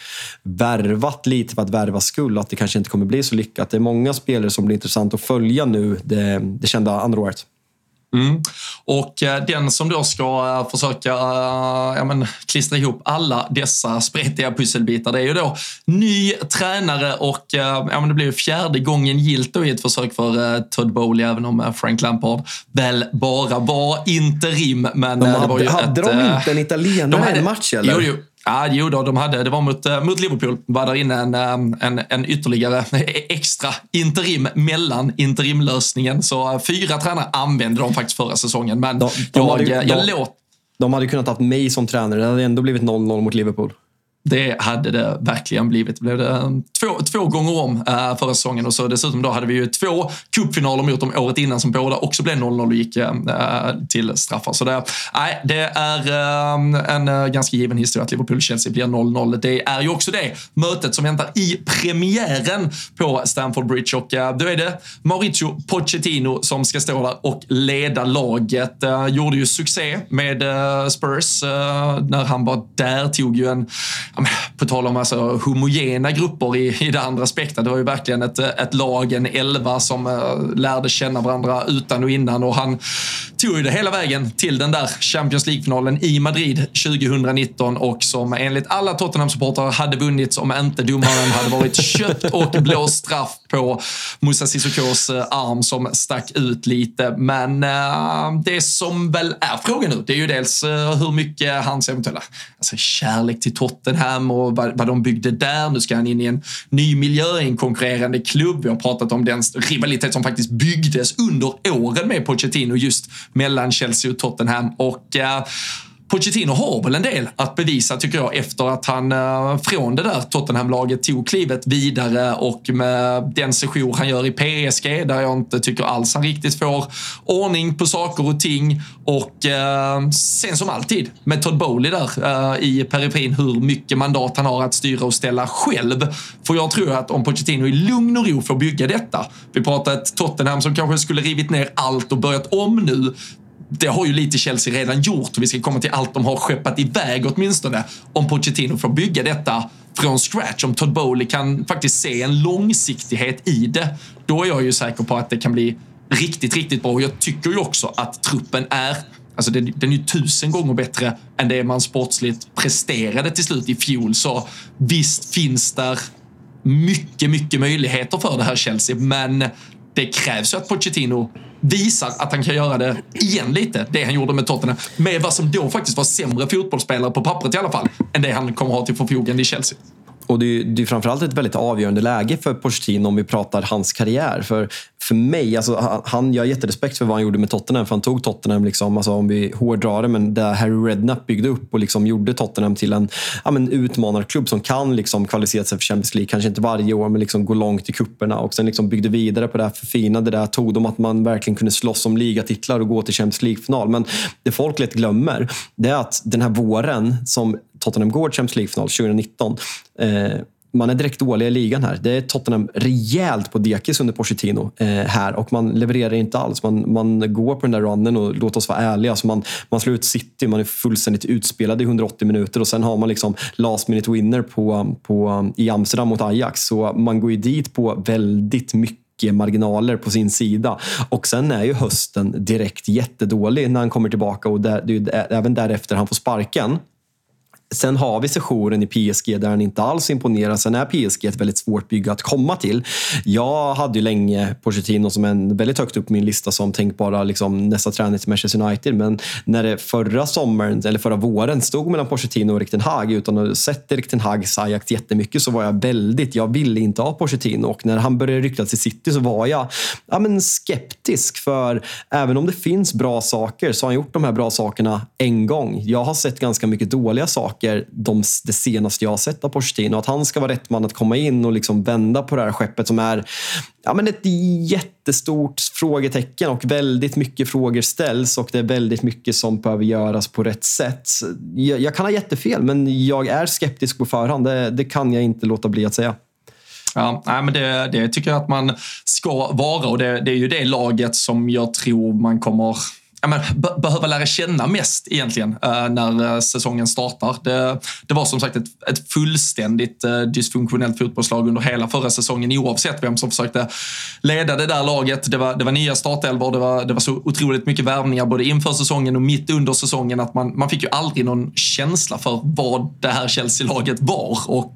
värvat lite för att värva skull. Att det kanske inte kommer bli så lyckat. Det är många spelare som blir intressant att följa nu det, det kända andra året.
Mm. Och eh, den som då ska eh, försöka eh, men, klistra ihop alla dessa spretiga pusselbitar, det är ju då ny tränare och ja, men det blir ju fjärde gången gilt i ett försök för Todd Bowley, även om Frank Lampard väl bara var interim. Men
de hade,
det var ju
hade
ett,
de inte en italienare i en match eller?
Jo, jo. Ja, jo då, de hade, det var mot, eh, mot Liverpool. var där inne en, eh, en, en ytterligare extra interim mellan interimlösningen. Så eh, fyra tränare använde de faktiskt förra säsongen. Men de, de jag, hade, jag, jag låt...
De hade kunnat ha mig som tränare. Det hade ändå blivit 0-0 mot Liverpool.
Det hade det verkligen blivit. Det blev det ehm, två, två gånger om äh, förra säsongen och så dessutom då hade vi ju två cupfinaler mot dem året innan som båda också blev 0-0 och gick äh, till straffar. Så det, nej, det är äh, en eh, ganska given historia att Liverpool-Chelsea blir 0-0. Det är ju också det mötet som väntar i premiären på Stamford Bridge och då är det Mauricio Pochettino som ska stå där och leda laget. Gjorde ju succé med Spurs när han var där, tog ju en på tal om alltså, homogena grupper i, i det andra spektrat. Det var ju verkligen ett, ett lag, en elva som uh, lärde känna varandra utan och innan och han tog ju det hela vägen till den där Champions League-finalen i Madrid 2019 och som enligt alla Tottenham-supportrar hade vunnits om inte domaren hade varit köpt och blåst straff på Musa Sissokos eh, arm som stack ut lite. Men eh, det som väl är frågan nu, det är ju dels eh, hur mycket hans eventuella alltså, kärlek till Tottenham Tottenham och vad, vad de byggde där. Nu ska han in i en ny miljö, i en konkurrerande klubb. Vi har pratat om den rivalitet som faktiskt byggdes under åren med Pochettino just mellan Chelsea och Tottenham. Och uh, Pochettino har väl en del att bevisa tycker jag efter att han eh, från det där Tottenham-laget tog klivet vidare och med den session han gör i PSG där jag inte tycker alls han riktigt får ordning på saker och ting. Och eh, sen som alltid med Todd Bowley där eh, i periferin hur mycket mandat han har att styra och ställa själv. För jag tror att om Pochettino i lugn och ro får bygga detta. Vi pratar ett Tottenham som kanske skulle rivit ner allt och börjat om nu det har ju lite Chelsea redan gjort och vi ska komma till allt de har skeppat iväg åtminstone. Om Pochettino får bygga detta från scratch, om Todd Bowley kan faktiskt se en långsiktighet i det, då är jag ju säker på att det kan bli riktigt, riktigt bra. Och jag tycker ju också att truppen är Alltså den, den är ju tusen gånger bättre än det man sportsligt presterade till slut i fjol. Så visst finns där mycket, mycket möjligheter för det här Chelsea, men det krävs ju att Pochettino visar att han kan göra det igen lite, det han gjorde med Tottenham. Med vad som då faktiskt var sämre fotbollsspelare, på pappret i alla fall, än det han kommer ha till förfogande i Chelsea.
Och det är, det är framförallt ett väldigt avgörande läge för Pochettino om vi pratar hans karriär. För, för mig, alltså, han, jag har jätterespekt för vad han gjorde med Tottenham. För han tog Tottenham, liksom, alltså, om vi hårdrar det, men där Harry Redknapp byggde upp och liksom gjorde Tottenham till en ja, men, utmanarklubb som kan liksom, kvalificera sig för Champions League. Kanske inte varje år, men liksom, gå långt i kupperna Och sen liksom, byggde vidare på det här förfinade. Det här tog dem att man verkligen kunde slåss om ligatitlar och gå till Champions League-final. Men det folk lätt glömmer, det är att den här våren som Tottenham går Champions League-final 2019 eh, man är direkt dåliga i ligan här. Det är Tottenham rejält på dekis under Pochettino eh, här och man levererar inte alls. Man, man går på den där runnen och låt oss vara ärliga. Alltså man, man slår ut City, man är fullständigt utspelad i 180 minuter och sen har man liksom last minute winner på, på, i Amsterdam mot Ajax. Så man går ju dit på väldigt mycket marginaler på sin sida. Och sen är ju hösten direkt jättedålig när han kommer tillbaka och där, det är även därefter han får sparken. Sen har vi sessionen i PSG där han inte alls imponerar. Sen är PSG ett väldigt svårt bygge att komma till. Jag hade ju länge Pochettino som en väldigt högt upp på min lista som tänkbara liksom, nästa tränare till Manchester United. Men när det förra sommaren, eller förra våren, stod mellan Pochettino och Rikten Hag utan att ha sett Rikten Hags Ajax jättemycket så var jag väldigt, jag ville inte ha Pochettino och när han började ryktas till City så var jag ja, men skeptisk för även om det finns bra saker så har han gjort de här bra sakerna en gång. Jag har sett ganska mycket dåliga saker saker de, det senaste jag har sett av Pochettino. Att han ska vara rätt man att komma in och liksom vända på det här skeppet som är ja, men ett jättestort frågetecken och väldigt mycket frågor ställs och det är väldigt mycket som behöver göras på rätt sätt. Jag, jag kan ha jättefel, men jag är skeptisk på förhand. Det, det kan jag inte låta bli att säga.
Ja, nej, men det, det tycker jag att man ska vara och det, det är ju det laget som jag tror man kommer ja, men, behöva lära känna mest egentligen uh, när uh, säsongen startar. Det, det, var som sagt ett, ett fullständigt uh, dysfunktionellt fotbollslag under hela förra säsongen oavsett vem som försökte leda det där laget. Det var, det var nya startelvor, det var, det var så otroligt mycket värvningar både inför säsongen och mitt under säsongen att man, man fick ju aldrig någon känsla för vad det här Chelsea-laget var. Och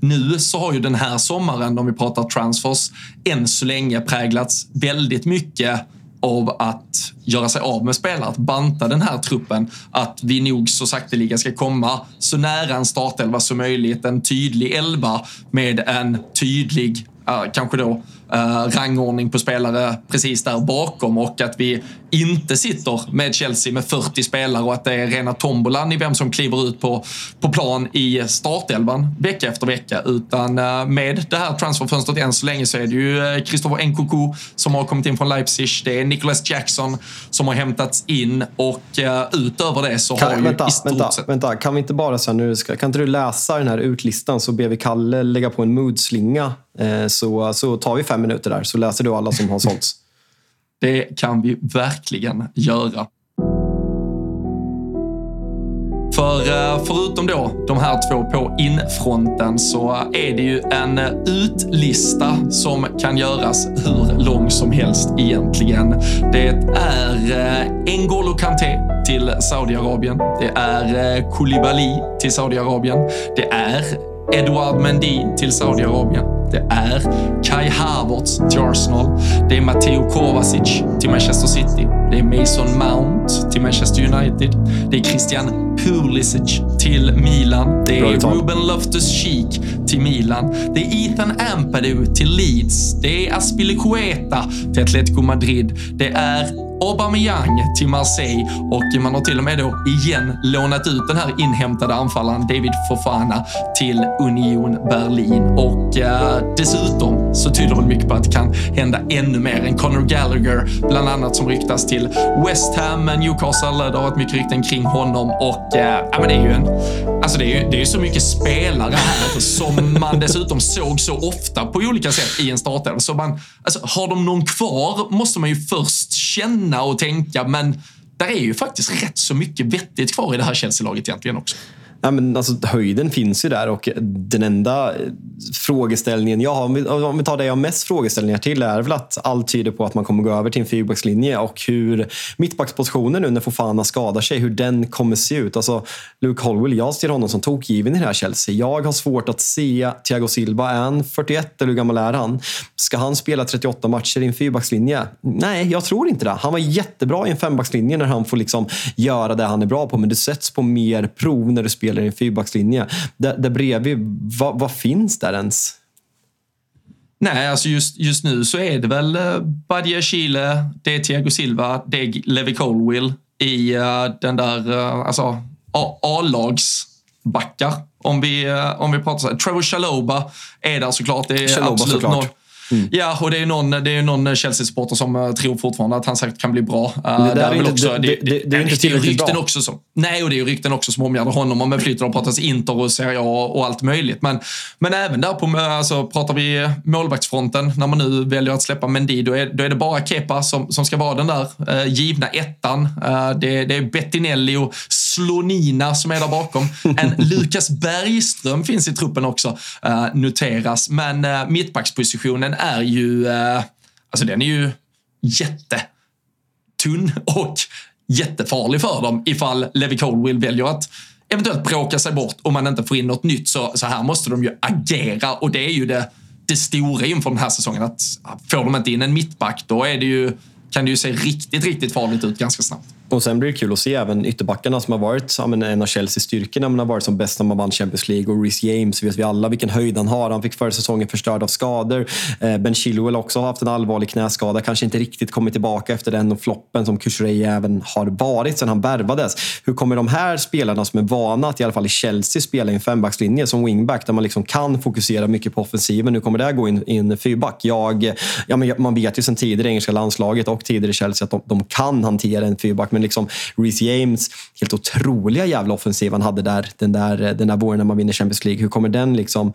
nu så har ju den här sommaren, om vi pratar transfers, än så länge präglats väldigt mycket av att göra sig av med spelare, att banta den här truppen. Att vi nog så sakteliga ska komma så nära en startelva som möjligt. En tydlig elva med en tydlig, uh, kanske då uh, rangordning på spelare precis där bakom och att vi inte sitter med Chelsea med 40 spelare och att det är rena tombolan i vem som kliver ut på, på plan i startelvan vecka efter vecka. Utan uh, med det här transferfönstret än så länge så är det ju Christopher Nkunku som har kommit in från Leipzig. Det är Nicholas Jackson som har hämtats in och uh, utöver det så
kan,
har
vänta,
ju i stort
vänta,
sett...
Vänta, kan vi inte bara så nu, ska, kan inte du läsa den här utlistan så ber vi Kalle lägga på en moodslinga Eh, så, så tar vi fem minuter där, så läser du alla som har sålts.
Det kan vi verkligen göra. För eh, förutom då de här två på infronten så är det ju en utlista som kan göras hur lång som helst egentligen. Det är eh, N'Golo Kanté till Saudiarabien. Det är eh, Koulibaly till Saudiarabien. Det är Edouard Mendy till Saudiarabien. Det är Kai Havertz till Arsenal. Det är Matteo Kovacic till Manchester City. Det är Mason Mount till Manchester United. Det är Christian Pulisic till Milan. Det är Ruben Loftus-Cheek till Milan. Det är Ethan Ampadu till Leeds. Det är Aspilicueta till Atletico Madrid. Det är Aubameyang till Marseille och man har till och med då igen lånat ut den här inhämtade anfallaren David Fofana till Union Berlin. Och eh, dessutom så tyder väl mycket på att det kan hända ännu mer. En Conor Gallagher, bland annat, som ryktas till West Ham, Newcastle. Det har varit mycket rykten kring honom och eh, ja, men det är ju en, alltså det är ju, det är så mycket spelare här alltså, som man dessutom såg så ofta på olika sätt i en startelva. Så man, alltså, har de någon kvar måste man ju först känna känna och tänka, men där är ju faktiskt rätt så mycket vettigt kvar i det här Chelsea-laget egentligen också.
Ja, men alltså, höjden finns ju där och den enda frågeställningen jag har, om vi tar det jag har mest frågeställningar till, är väl att allt tyder på att man kommer gå över till en fyrbackslinje och hur mittbackspositionen nu när Fofana skadar sig, hur den kommer se ut. Alltså, Luke Holwell, jag ser honom som tokgiven i det här Chelsea. Jag har svårt att se Thiago Silva, är han 41 eller hur gammal är han? Ska han spela 38 matcher i en fyrbackslinje? Nej, jag tror inte det. Han var jättebra i en fembackslinje när han får liksom göra det han är bra på, men du sätts på mer prov när du spelar spelar i en fyrbackslinje. Där, där bredvid, vad, vad finns där ens?
Nej, alltså just, just nu så är det väl uh, Badia Chile, det är Thiago Silva, det är Levi Colwill i uh, den där uh, alltså, A-lagsbackar. Om vi, uh, om vi pratar så här. Trevor Chaloba är där såklart. Det är
Chaloba, absolut såklart. Någon,
Mm. Ja, och det är någon, någon Chelsea-supporter som uh, tror fortfarande att han säkert kan bli bra.
Det, där är inte, också, det, det, det, det, är inte tillräckligt bra.
Också som, nej, och det är ju rykten också som omgärdar honom. Om flyttar och pratas Inter och Serie A och allt möjligt. Men, men även där på, alltså, pratar vi målvaktsfronten, när man nu väljer att släppa Mendy, då är, då är det bara Kepa som, som ska vara den där uh, givna ettan. Uh, det, det är Bettinelli och Slonina som är där bakom. En Lukas Bergström finns i truppen också, uh, noteras. Men uh, mittbackspositionen är ju, uh, alltså den är ju jättetunn och jättefarlig för dem ifall Levi Colwill väljer att eventuellt bråka sig bort om man inte får in något nytt. Så, så här måste de ju agera och det är ju det, det stora inför den här säsongen. Att får de inte in en mittback då är det ju, kan det ju se riktigt, riktigt farligt ut ganska snabbt.
Och sen blir det kul att se även ytterbackarna som har varit ja, men en av Chelseas styrkor när man har varit som bäst när man vann Champions League. Och Reece James, vet vi alla vilken höjd han har. Han fick förra säsongen förstörd av skador. Eh, ben Chilwell också har haft en allvarlig knäskada. Kanske inte riktigt kommit tillbaka efter den och floppen som Kushrej även har varit sen han värvades. Hur kommer de här spelarna som är vana att i alla fall i Chelsea spela i en fembackslinje som wingback där man liksom kan fokusera mycket på offensiven. Hur kommer det här gå in i en fyrback? Jag, ja, men man vet ju sen tidigare i engelska landslaget och tidigare i Chelsea att de, de kan hantera en fyrback. Men liksom Reece James, helt otroliga jävla offensiv han hade där den där, den där våren när man vinner Champions League. Hur kommer den liksom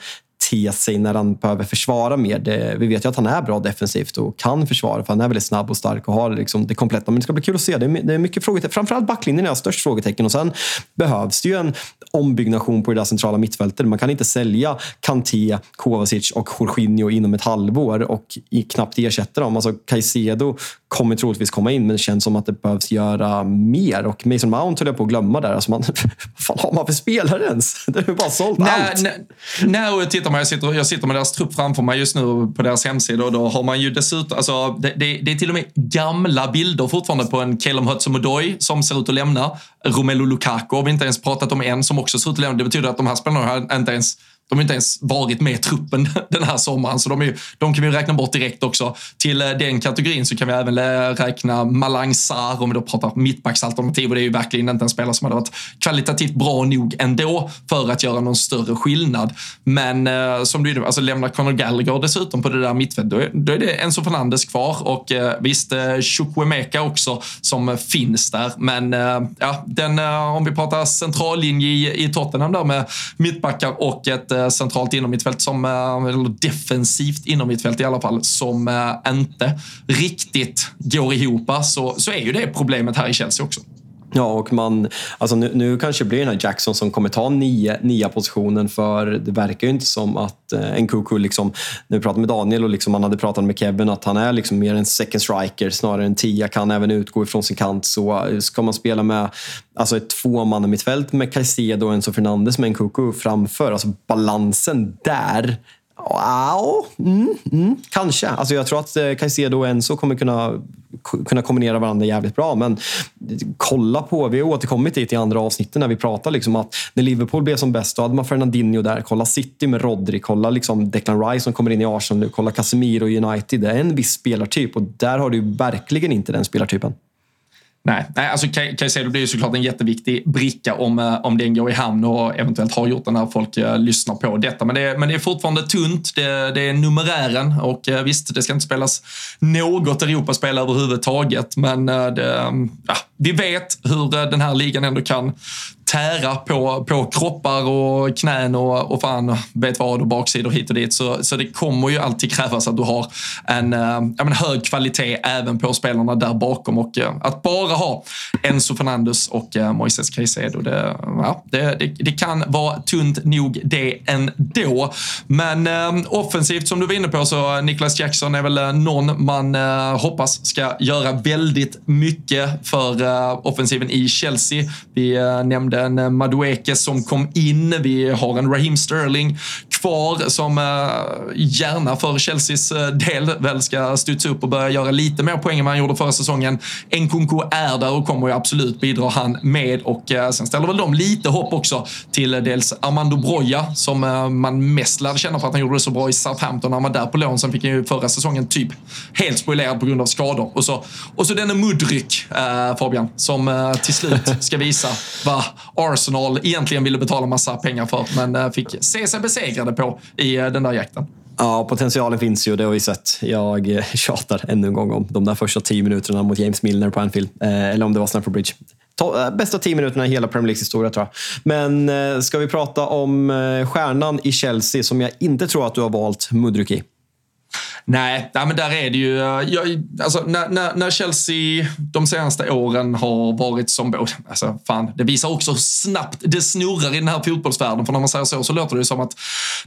te sig när han behöver försvara mer. Det, vi vet ju att han är bra defensivt och kan försvara för han är väldigt snabb och stark och har liksom det kompletta. Men det ska bli kul att se. Det är, det är mycket frågetecken. Framförallt backlinjen är störst frågetecken och sen behövs det ju en ombyggnation på det där centrala mittfältet. Man kan inte sälja Kanté, Kovacic och Jorginho inom ett halvår och knappt ersätta dem. Alltså Caicedo kommer troligtvis komma in, men det känns som att det behövs göra mer. Och Mason Mount höll jag på att glömma där. Alltså man, vad fan har man för spelare ens? Det är bara sålt
nej,
allt.
Nej, nej, tittar man, jag, sitter, jag sitter med deras trupp framför mig just nu på deras hemsida och då har man ju dessutom, alltså, det, det, det är till och med gamla bilder fortfarande på en Calum Hudson-Odoi som ser ut att lämna. Romelu Lukaku har vi inte ens pratat om än, som också ser ut att lämna. Det betyder att de här spelarna har inte ens de har inte ens varit med i truppen den här sommaren, så de, är, de kan vi räkna bort direkt också. Till eh, den kategorin så kan vi även eh, räkna Malang Sarr, om vi då pratar mittbacksalternativ. Och det är ju verkligen inte en spelare som hade varit kvalitativt bra nog ändå för att göra någon större skillnad. Men eh, som du alltså lämnar Conor Gallagher dessutom på det där mittfältet, då, då, är det Enzo Fernandes kvar. Och eh, visst, eh, Chukwemeka också som finns där. Men eh, ja, den, eh, om vi pratar centrallinje i, i Tottenham där med mittbackar och ett Eh, centralt inom som, eh, eller defensivt inom i alla fall, som eh, inte riktigt går ihop så, så är ju det problemet här i Chelsea också.
Ja, och man, alltså nu, nu kanske blir den här Jackson som kommer ta nio, nia positionen för det verkar ju inte som att eh, Nkuku, liksom, när vi pratade med Daniel och liksom, han hade pratat med Kevin, att han är liksom mer en second striker snarare än tia, kan även utgå ifrån sin kant. Så eh, ska man spela med alltså ett tvåmannamittfält med Caicedo och Enzo Fernandes med Nkuku framför, alltså balansen där Wow. Mm, mm, kanske. Alltså jag tror att eh, Caicedo och Enzo kommer kunna, kunna kombinera varandra jävligt bra. Men kolla på, vi har återkommit dit i andra avsnitten när vi pratar liksom att när Liverpool blev som bäst, då hade man Fernandinho där. Kolla City med Rodri, kolla liksom Declan Rice som kommer in i Arsenal nu, kolla Casemiro i United. Det är en viss spelartyp och där har du verkligen inte den spelartypen.
Nej, nej alltså Caicedo blir ju såklart en jätteviktig bricka om, eh, om den går i hamn och eventuellt har gjort det när folk eh, lyssnar på detta. Men det, men det är fortfarande tunt. Det, det är numerären och eh, visst, det ska inte spelas något Europaspel överhuvudtaget. Men det, mm, ja, vi vet hur den här ligan ändå kan tära på, på kroppar och knän och, och fan vet vad och baksidor hit och dit. Så, så det kommer ju alltid krävas att du har en eh, menar, hög kvalitet även på spelarna där bakom. Och eh, att bara ha Enzo Fernandes och eh, Moises Caicedo, det, ja, det, det, det, kan vara tunt nog det ändå. Men eh, offensivt som du var inne på så Niklas Jackson är väl eh, någon man eh, hoppas ska göra väldigt mycket för eh, offensiven i Chelsea. Vi nämnde en eh, Madueke som kom in. Vi har en Raheem Sterling kvar som eh, gärna för Chelseas eh, del väl ska studsa upp och börja göra lite mer poäng än vad han gjorde förra säsongen. Nkunku är där och kommer ju absolut bidra han med och eh, sen ställer väl de lite hopp också till dels Armando Broja som man mest lärde känna för att han gjorde det så bra i Southampton. Han var där på lån, sen fick han ju förra säsongen typ helt spoilerad på grund av skador. Och så, och så denne Mudryk, Fabian, som till slut ska visa vad Arsenal egentligen ville betala massa pengar för, men fick se sig besegrade på i eh, den där jakten.
Ja, potentialen finns ju. Det har vi sett. Jag eh, tjatar ännu en gång om de där första tio minuterna mot James Milner på Anfield. Eh, eller om det var Stamford Bridge. Bästa tio minuterna i hela Premier Leagues historia tror jag. Men ska vi prata om stjärnan i Chelsea som jag inte tror att du har valt Mudryki?
Nej, nej, men där är det ju... Eh, Jag, alltså, när, när, när, Chelsea de senaste åren har varit som... både... Alltså, fan, det visar också hur snabbt det snurrar i den här fotbollsvärlden. För när man säger så så låter det som att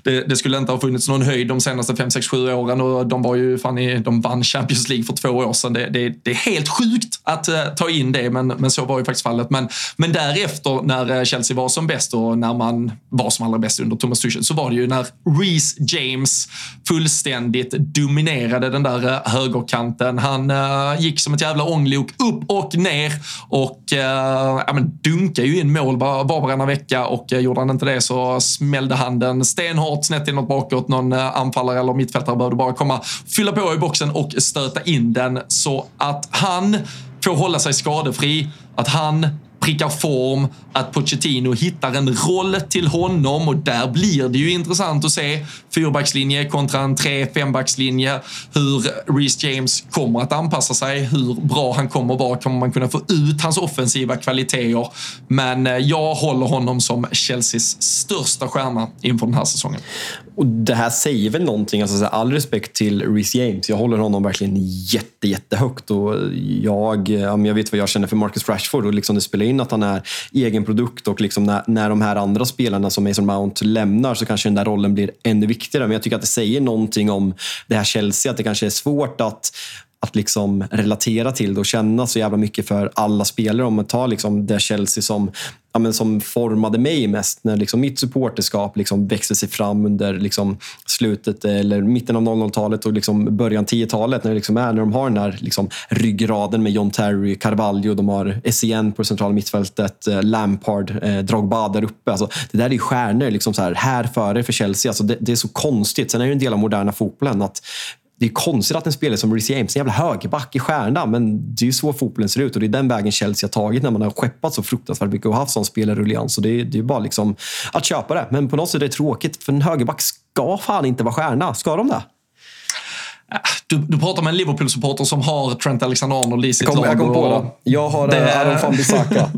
det, det skulle inte ha funnits någon höjd de senaste 5, 6, 7 åren. Och de, var ju, fan, i, de vann Champions League för två år sedan. Det, det, det är helt sjukt att uh, ta in det, men, men så var ju faktiskt fallet. Men, men därefter, när eh, Chelsea var som bäst och när man var som allra bäst under Thomas Tuchel, så var det ju när Reece James fullständigt dum dominerade den där eh, högerkanten. Han uh, gick som ett jävla ånglok upp och ner och uh, ja, men dunkade ju in mål var, var varannan vecka och uh, gjorde han inte det så smällde han den stenhårt snett inåt bakåt. Någon uh, anfallare eller mittfältare behövde bara komma, fylla på i boxen och stöta in den så att han får hålla sig skadefri. Att han prickar form, att Pochettino hittar en roll till honom och där blir det ju intressant att se fyrbackslinje kontra en tre-fembackslinje. Hur Reece James kommer att anpassa sig, hur bra han kommer att vara, kommer man kunna få ut hans offensiva kvaliteter? Men eh, jag håller honom som Chelseas största stjärna inför den här säsongen.
Och det här säger väl någonting, alltså all respekt till Reece James. Jag håller honom verkligen jätte, jättehögt och jag, eh, jag vet vad jag känner för Marcus Rashford och liksom det spelar in att han är egen produkt och liksom när, när de här andra spelarna som Mason Mount lämnar så kanske den där rollen blir ännu viktigare. Men jag tycker att det säger någonting om det här Chelsea, att det kanske är svårt att att liksom relatera till det och känna så jävla mycket för alla spelare. Om man tar liksom det Chelsea som, ja, men som formade mig mest när liksom mitt supporterskap liksom växte sig fram under liksom slutet eller mitten av 00-talet och liksom början 10-talet. När, liksom när de har den här liksom ryggraden med John Terry, Carvalho, de har SCN på det centrala mittfältet, eh, Lampard, eh, Drogba där uppe. Alltså, det där är stjärnor liksom så här, här före för Chelsea. Alltså, det, det är så konstigt. Sen är det en del av moderna fotbollen att det är konstigt att en spelare som Reece James, en jävla högerback i stjärna, men det är ju så fotbollen ser ut och det är den vägen Chelsea har tagit när man har skeppat så fruktansvärt mycket och haft sån spelarruljans. Så det är, det är bara liksom att köpa det. Men på något sätt är det tråkigt, för en högerback ska fan inte vara stjärna. Ska de det?
Du, du pratar med en Liverpool-supporter som har Trent Alexander-Arnold i sitt lag.
Jag kom på det. Jag har det... Eh, Aron Wan-Bissaka.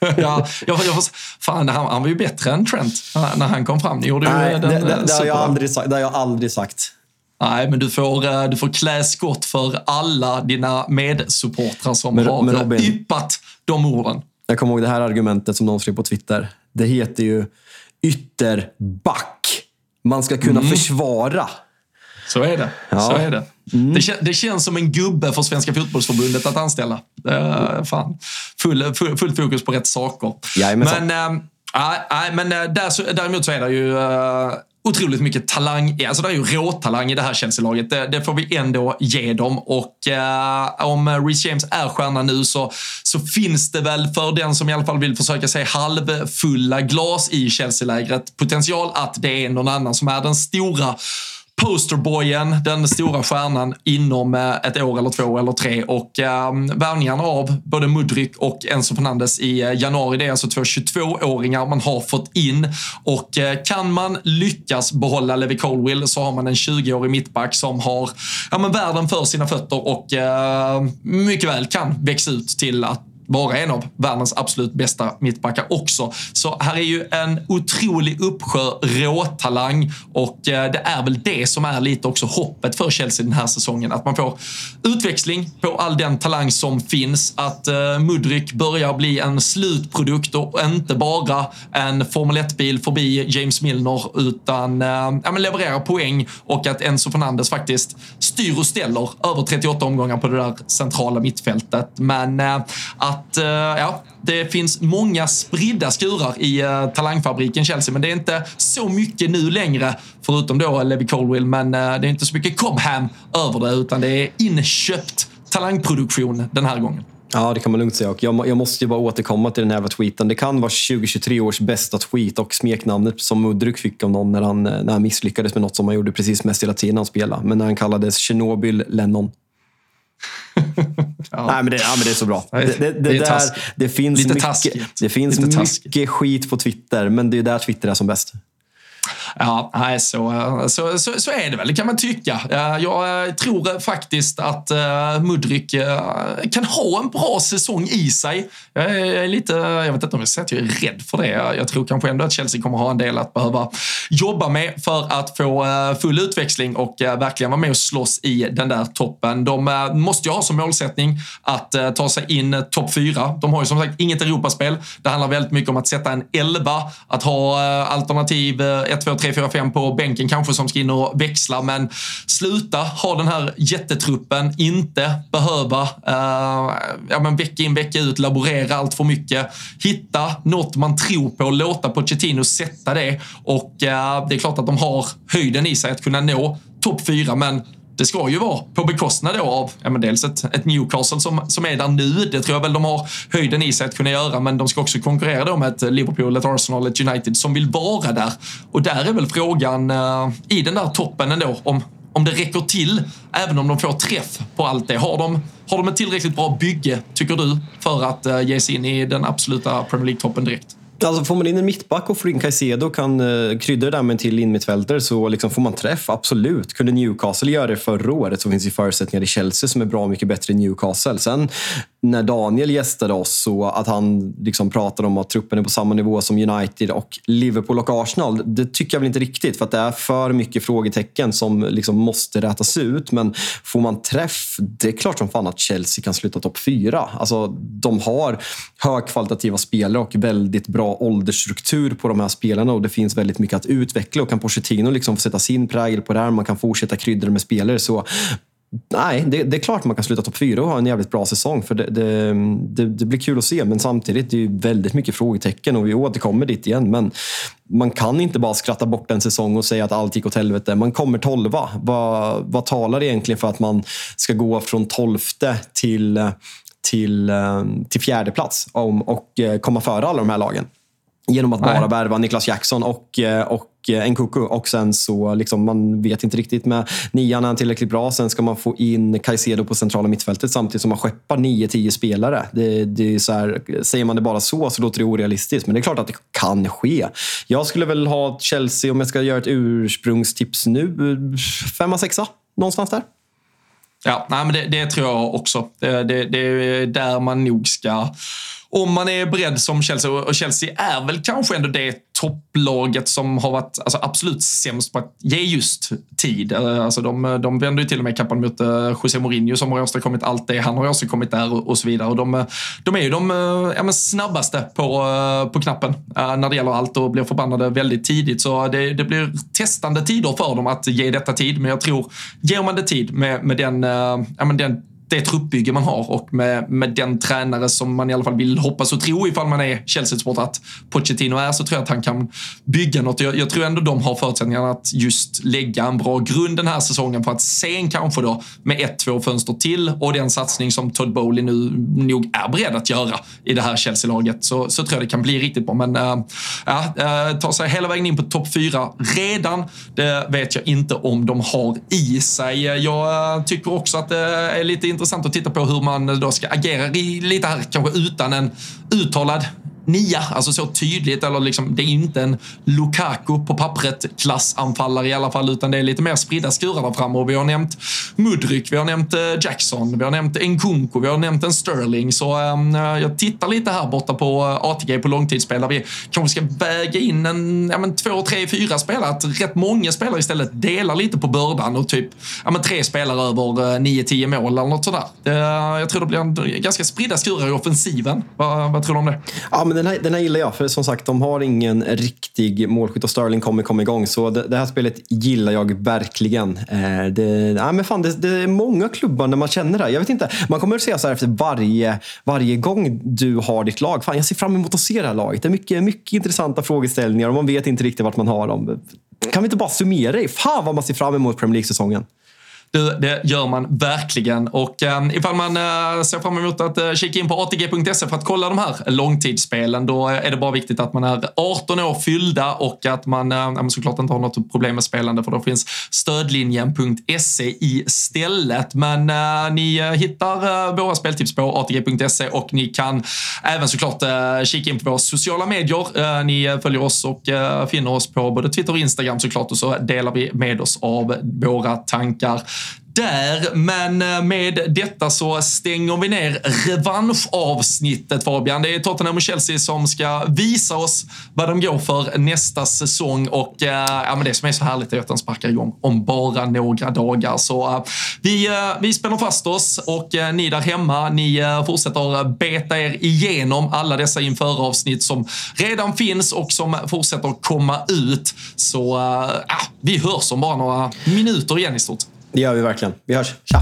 ja, jag, jag, fan, han, han var ju bättre än Trent när han kom fram. Gjorde
Nej,
den,
det, det, det, har jag aldrig sagt, det har jag aldrig sagt.
Nej, men du får, eh, du får klä skott för alla dina medsupportrar som men, har men Robin, yppat de orden.
Jag kommer ihåg det här argumentet som någon skrev på Twitter. Det heter ju ytterback. Man ska kunna mm. försvara.
Så är det. Ja. Så är det. Mm. Det, det, känns som en gubbe för Svenska fotbollsförbundet att anställa. Uh, fan. Full, full, fullt fokus på rätt saker.
Jajamensan.
men, äh, äh, men där, däremot så är det ju otroligt mycket talang. Alltså det är ju råtalang i det här Chelsea-laget. Det, det, får vi ändå ge dem. Och eh, om Reece James är stjärna nu så, så finns det väl för den som i alla fall vill försöka se halvfulla glas i Chelsea-lägret potential att det är någon annan som är den stora posterboyen, den stora stjärnan inom eh, ett år eller två eller tre. Och eh, värvningarna av både Mudryk och Enzo Fernandes i eh, januari, det är alltså två 22-åringar man har fått in. Och eh, kan man lyckas behålla Levi Colwill så har man en 20-årig mittback som har ja, men världen för sina fötter och eh, mycket väl kan växa ut till att vara en av världens absolut bästa mittbackar också. Så här är ju en otrolig uppsjö råtalang och eh, det är väl det som är lite också hoppet för Chelsea den här säsongen. Att man får utväxling på all den talang som finns. Att eh, Mudryk börjar bli en slutprodukt och inte bara en Formel 1-bil förbi James Milner utan eh, ja, men levererar poäng och att Enzo Fernandes faktiskt styr och ställer över 38 omgångar på det där centrala mittfältet. Men att att eh, ja, det finns många spridda skurar i eh, talangfabriken Chelsea, men det är inte så mycket nu längre, förutom då Levi Colwill, men eh, det är inte så mycket Cobham över det, utan det är inköpt talangproduktion den här gången.
Ja, det kan man lugnt säga. Och jag, jag måste ju bara återkomma till den här tweeten. Det kan vara 2023 års bästa tweet och smeknamnet som Mudryk fick av någon när han, när han misslyckades med något som han gjorde precis mest hela tiden han spelade. Men när han kallades Tjernobyl Lennon. ja. Nej, men det, ja, men det är så bra. Det, det, det, det där, finns, Lite mycket, det finns mycket skit på Twitter, men det är där Twitter är som bäst.
Ja, nej, så, så, så, så, är det väl, Det kan man tycka. Jag eh, tror faktiskt att eh, Mudryk eh, kan ha en bra säsong i sig. Jag är lite, jag vet inte om jag säger att jag är rädd för det. Jag tror kanske ändå att Chelsea kommer ha en del att behöva jobba med för att få full utväxling och verkligen vara med och slåss i den där toppen. De måste ju ha som målsättning att ta sig in topp fyra. De har ju som sagt inget Europaspel. Det handlar väldigt mycket om att sätta en elva, att ha alternativ 1, 2, 3, 4, 5 på bänken kanske som ska in och växla. Men sluta ha den här jättetruppen, inte behöva uh, ja, men vecka in vecka ut laborera allt för mycket. Hitta något man tror på, låta Pochettino sätta det. Och uh, det är klart att de har höjden i sig att kunna nå topp fyra, men det ska ju vara på bekostnad då av ja, men dels ett, ett Newcastle som, som är där nu. Det tror jag väl de har höjden i sig att kunna göra, men de ska också konkurrera då med ett Liverpool, ett Arsenal, ett United som vill vara där. Och där är väl frågan uh, i den där toppen ändå om, om det räcker till, även om de får träff på allt det. Har de, har de ett tillräckligt bra bygge, tycker du, för att uh, ge sig in i den absoluta Premier League-toppen direkt?
Alltså får man in en mittback och får in Caicedo och kan uh, krydda det där med en till innermittfältare så liksom får man träff, absolut. Kunde Newcastle göra det förra året så finns det förutsättningar i Chelsea som är bra mycket bättre än Newcastle. Sen när Daniel gästade oss så att han liksom pratade om att truppen är på samma nivå som United och Liverpool och Arsenal. Det tycker jag väl inte riktigt för att det är för mycket frågetecken som liksom måste rätas ut. Men får man träff, det är klart som fan att Chelsea kan sluta topp fyra. Alltså, de har högkvalitativa spelare och väldigt bra åldersstruktur på de här spelarna och det finns väldigt mycket att utveckla och kan Pochettino liksom få sätta sin prägel på det här, man kan fortsätta krydda med spelare så Nej, det, det, är klart man kan sluta topp fyra och ha en jävligt bra säsong. För det, det, det, blir kul att se, men samtidigt det är det väldigt mycket frågetecken och vi återkommer dit igen. Men man kan inte bara skratta bort en säsong och säga att allt gick åt helvete. Man kommer tolva. Vad, vad talar egentligen för att man ska gå från tolfte till, till, eh, till fjärde plats och eh, komma före alla de här lagen? Genom att bara värva Niklas Jackson och, eh, och eh, Nkuku. Och sen så, liksom, man vet inte riktigt med nian är han tillräckligt bra. Sen ska man få in Caicedo på centrala mittfältet samtidigt som man skeppar 9-10 spelare. Det, det är så här, säger man det bara så så låter det orealistiskt. Men det är klart att det kan ske. Jag skulle väl ha Chelsea, om jag ska göra ett ursprungstips nu, femma, sexa. Någonstans där.
Ja, nej, men det, det tror jag också. Det, det, det är där man nog ska om man är beredd som Chelsea, och Chelsea är väl kanske ändå det topplaget som har varit alltså, absolut sämst på att ge just tid. Eh, alltså, de, eh, de vänder ju till och med kappan mot eh, José Mourinho som har åstadkommit allt det han har åstadkommit där och, och så vidare. Och de, de är ju de ja, snabbaste på, på knappen när det gäller allt och blir förbannade väldigt tidigt. Så det, det, blir testande tider för dem att ge detta tid. Men jag tror, ger man det tid med, med den, ja, men den det truppbygge man har och med, med den tränare som man i alla fall vill hoppas och tro ifall man är Chelsea-supporter att Pochettino är så tror jag att han kan bygga något. Jag, jag tror ändå de har förutsättningarna att just lägga en bra grund den här säsongen för att sen kanske då med ett, två fönster till och den satsning som Todd Bowley nu nog är beredd att göra i det här Chelsea-laget så, så tror jag det kan bli riktigt bra. Men äh, ja, äh, ta sig hela vägen in på topp fyra redan, det vet jag inte om de har i sig. Jag äh, tycker också att det är lite intressant att titta på hur man då ska agera lite här, kanske utan en uttalad nia, alltså så tydligt. Eller liksom, det är inte en Lukaku på pappret klassanfallare i alla fall, utan det är lite mer spridda skurar där framme. Och vi har nämnt Mudryk, vi har nämnt eh, Jackson, vi har nämnt Nkunku, vi har nämnt en Sterling. Så um, jag tittar lite här borta på eh, ATG på långtidsspel där vi kanske ska väga in en, ja, men två, tre, fyra spelare. Att rätt många spelare istället delar lite på bördan och typ ja, men tre spelare över nio, tio mål eller något sådär. Det, jag tror det blir en ganska spridda skurar i offensiven. Vad, vad tror du om det?
Ja, men den här, den här gillar jag, för som sagt, de har ingen riktig målskytt och Sterling kommer komma igång. Så det, det här spelet gillar jag verkligen. Eh, det, nej, men fan, det, det, är många klubbar där man känner det. Jag vet inte, man kommer att säga så här efter varje, varje gång du har ditt lag. Fan, jag ser fram emot att se det här laget. Det är mycket, mycket intressanta frågeställningar och man vet inte riktigt vart man har dem. Kan vi inte bara summera det? Fan vad man ser fram emot Premier League-säsongen.
Det, det gör man verkligen. Och eh, ifall man eh, ser fram emot att eh, kika in på atg.se för att kolla de här långtidsspelen, då är det bara viktigt att man är 18 år fyllda och att man eh, såklart inte har något problem med spelande, för då finns stödlinjen.se istället. Men eh, ni eh, hittar eh, våra speltips på atg.se och ni kan även såklart eh, kika in på våra sociala medier. Eh, ni följer oss och finner oss på både Twitter och Instagram såklart och så delar vi med oss av våra tankar där. Men eh, med detta så stänger vi ner revanschavsnittet Fabian. Det är Tottenham och Chelsea som ska visa oss vad de går för nästa säsong och eh, ja, men det som är så härligt är att den sparkar igång om bara några dagar. Så eh, vi, vi spänner fast oss och ni där hemma, ni fortsätter beta er igenom alla dessa införavsnitt som redan finns och som fortsätter komma ut. Så vi hörs om bara några minuter igen i stort.
Det gör vi verkligen. Vi hörs. Tja!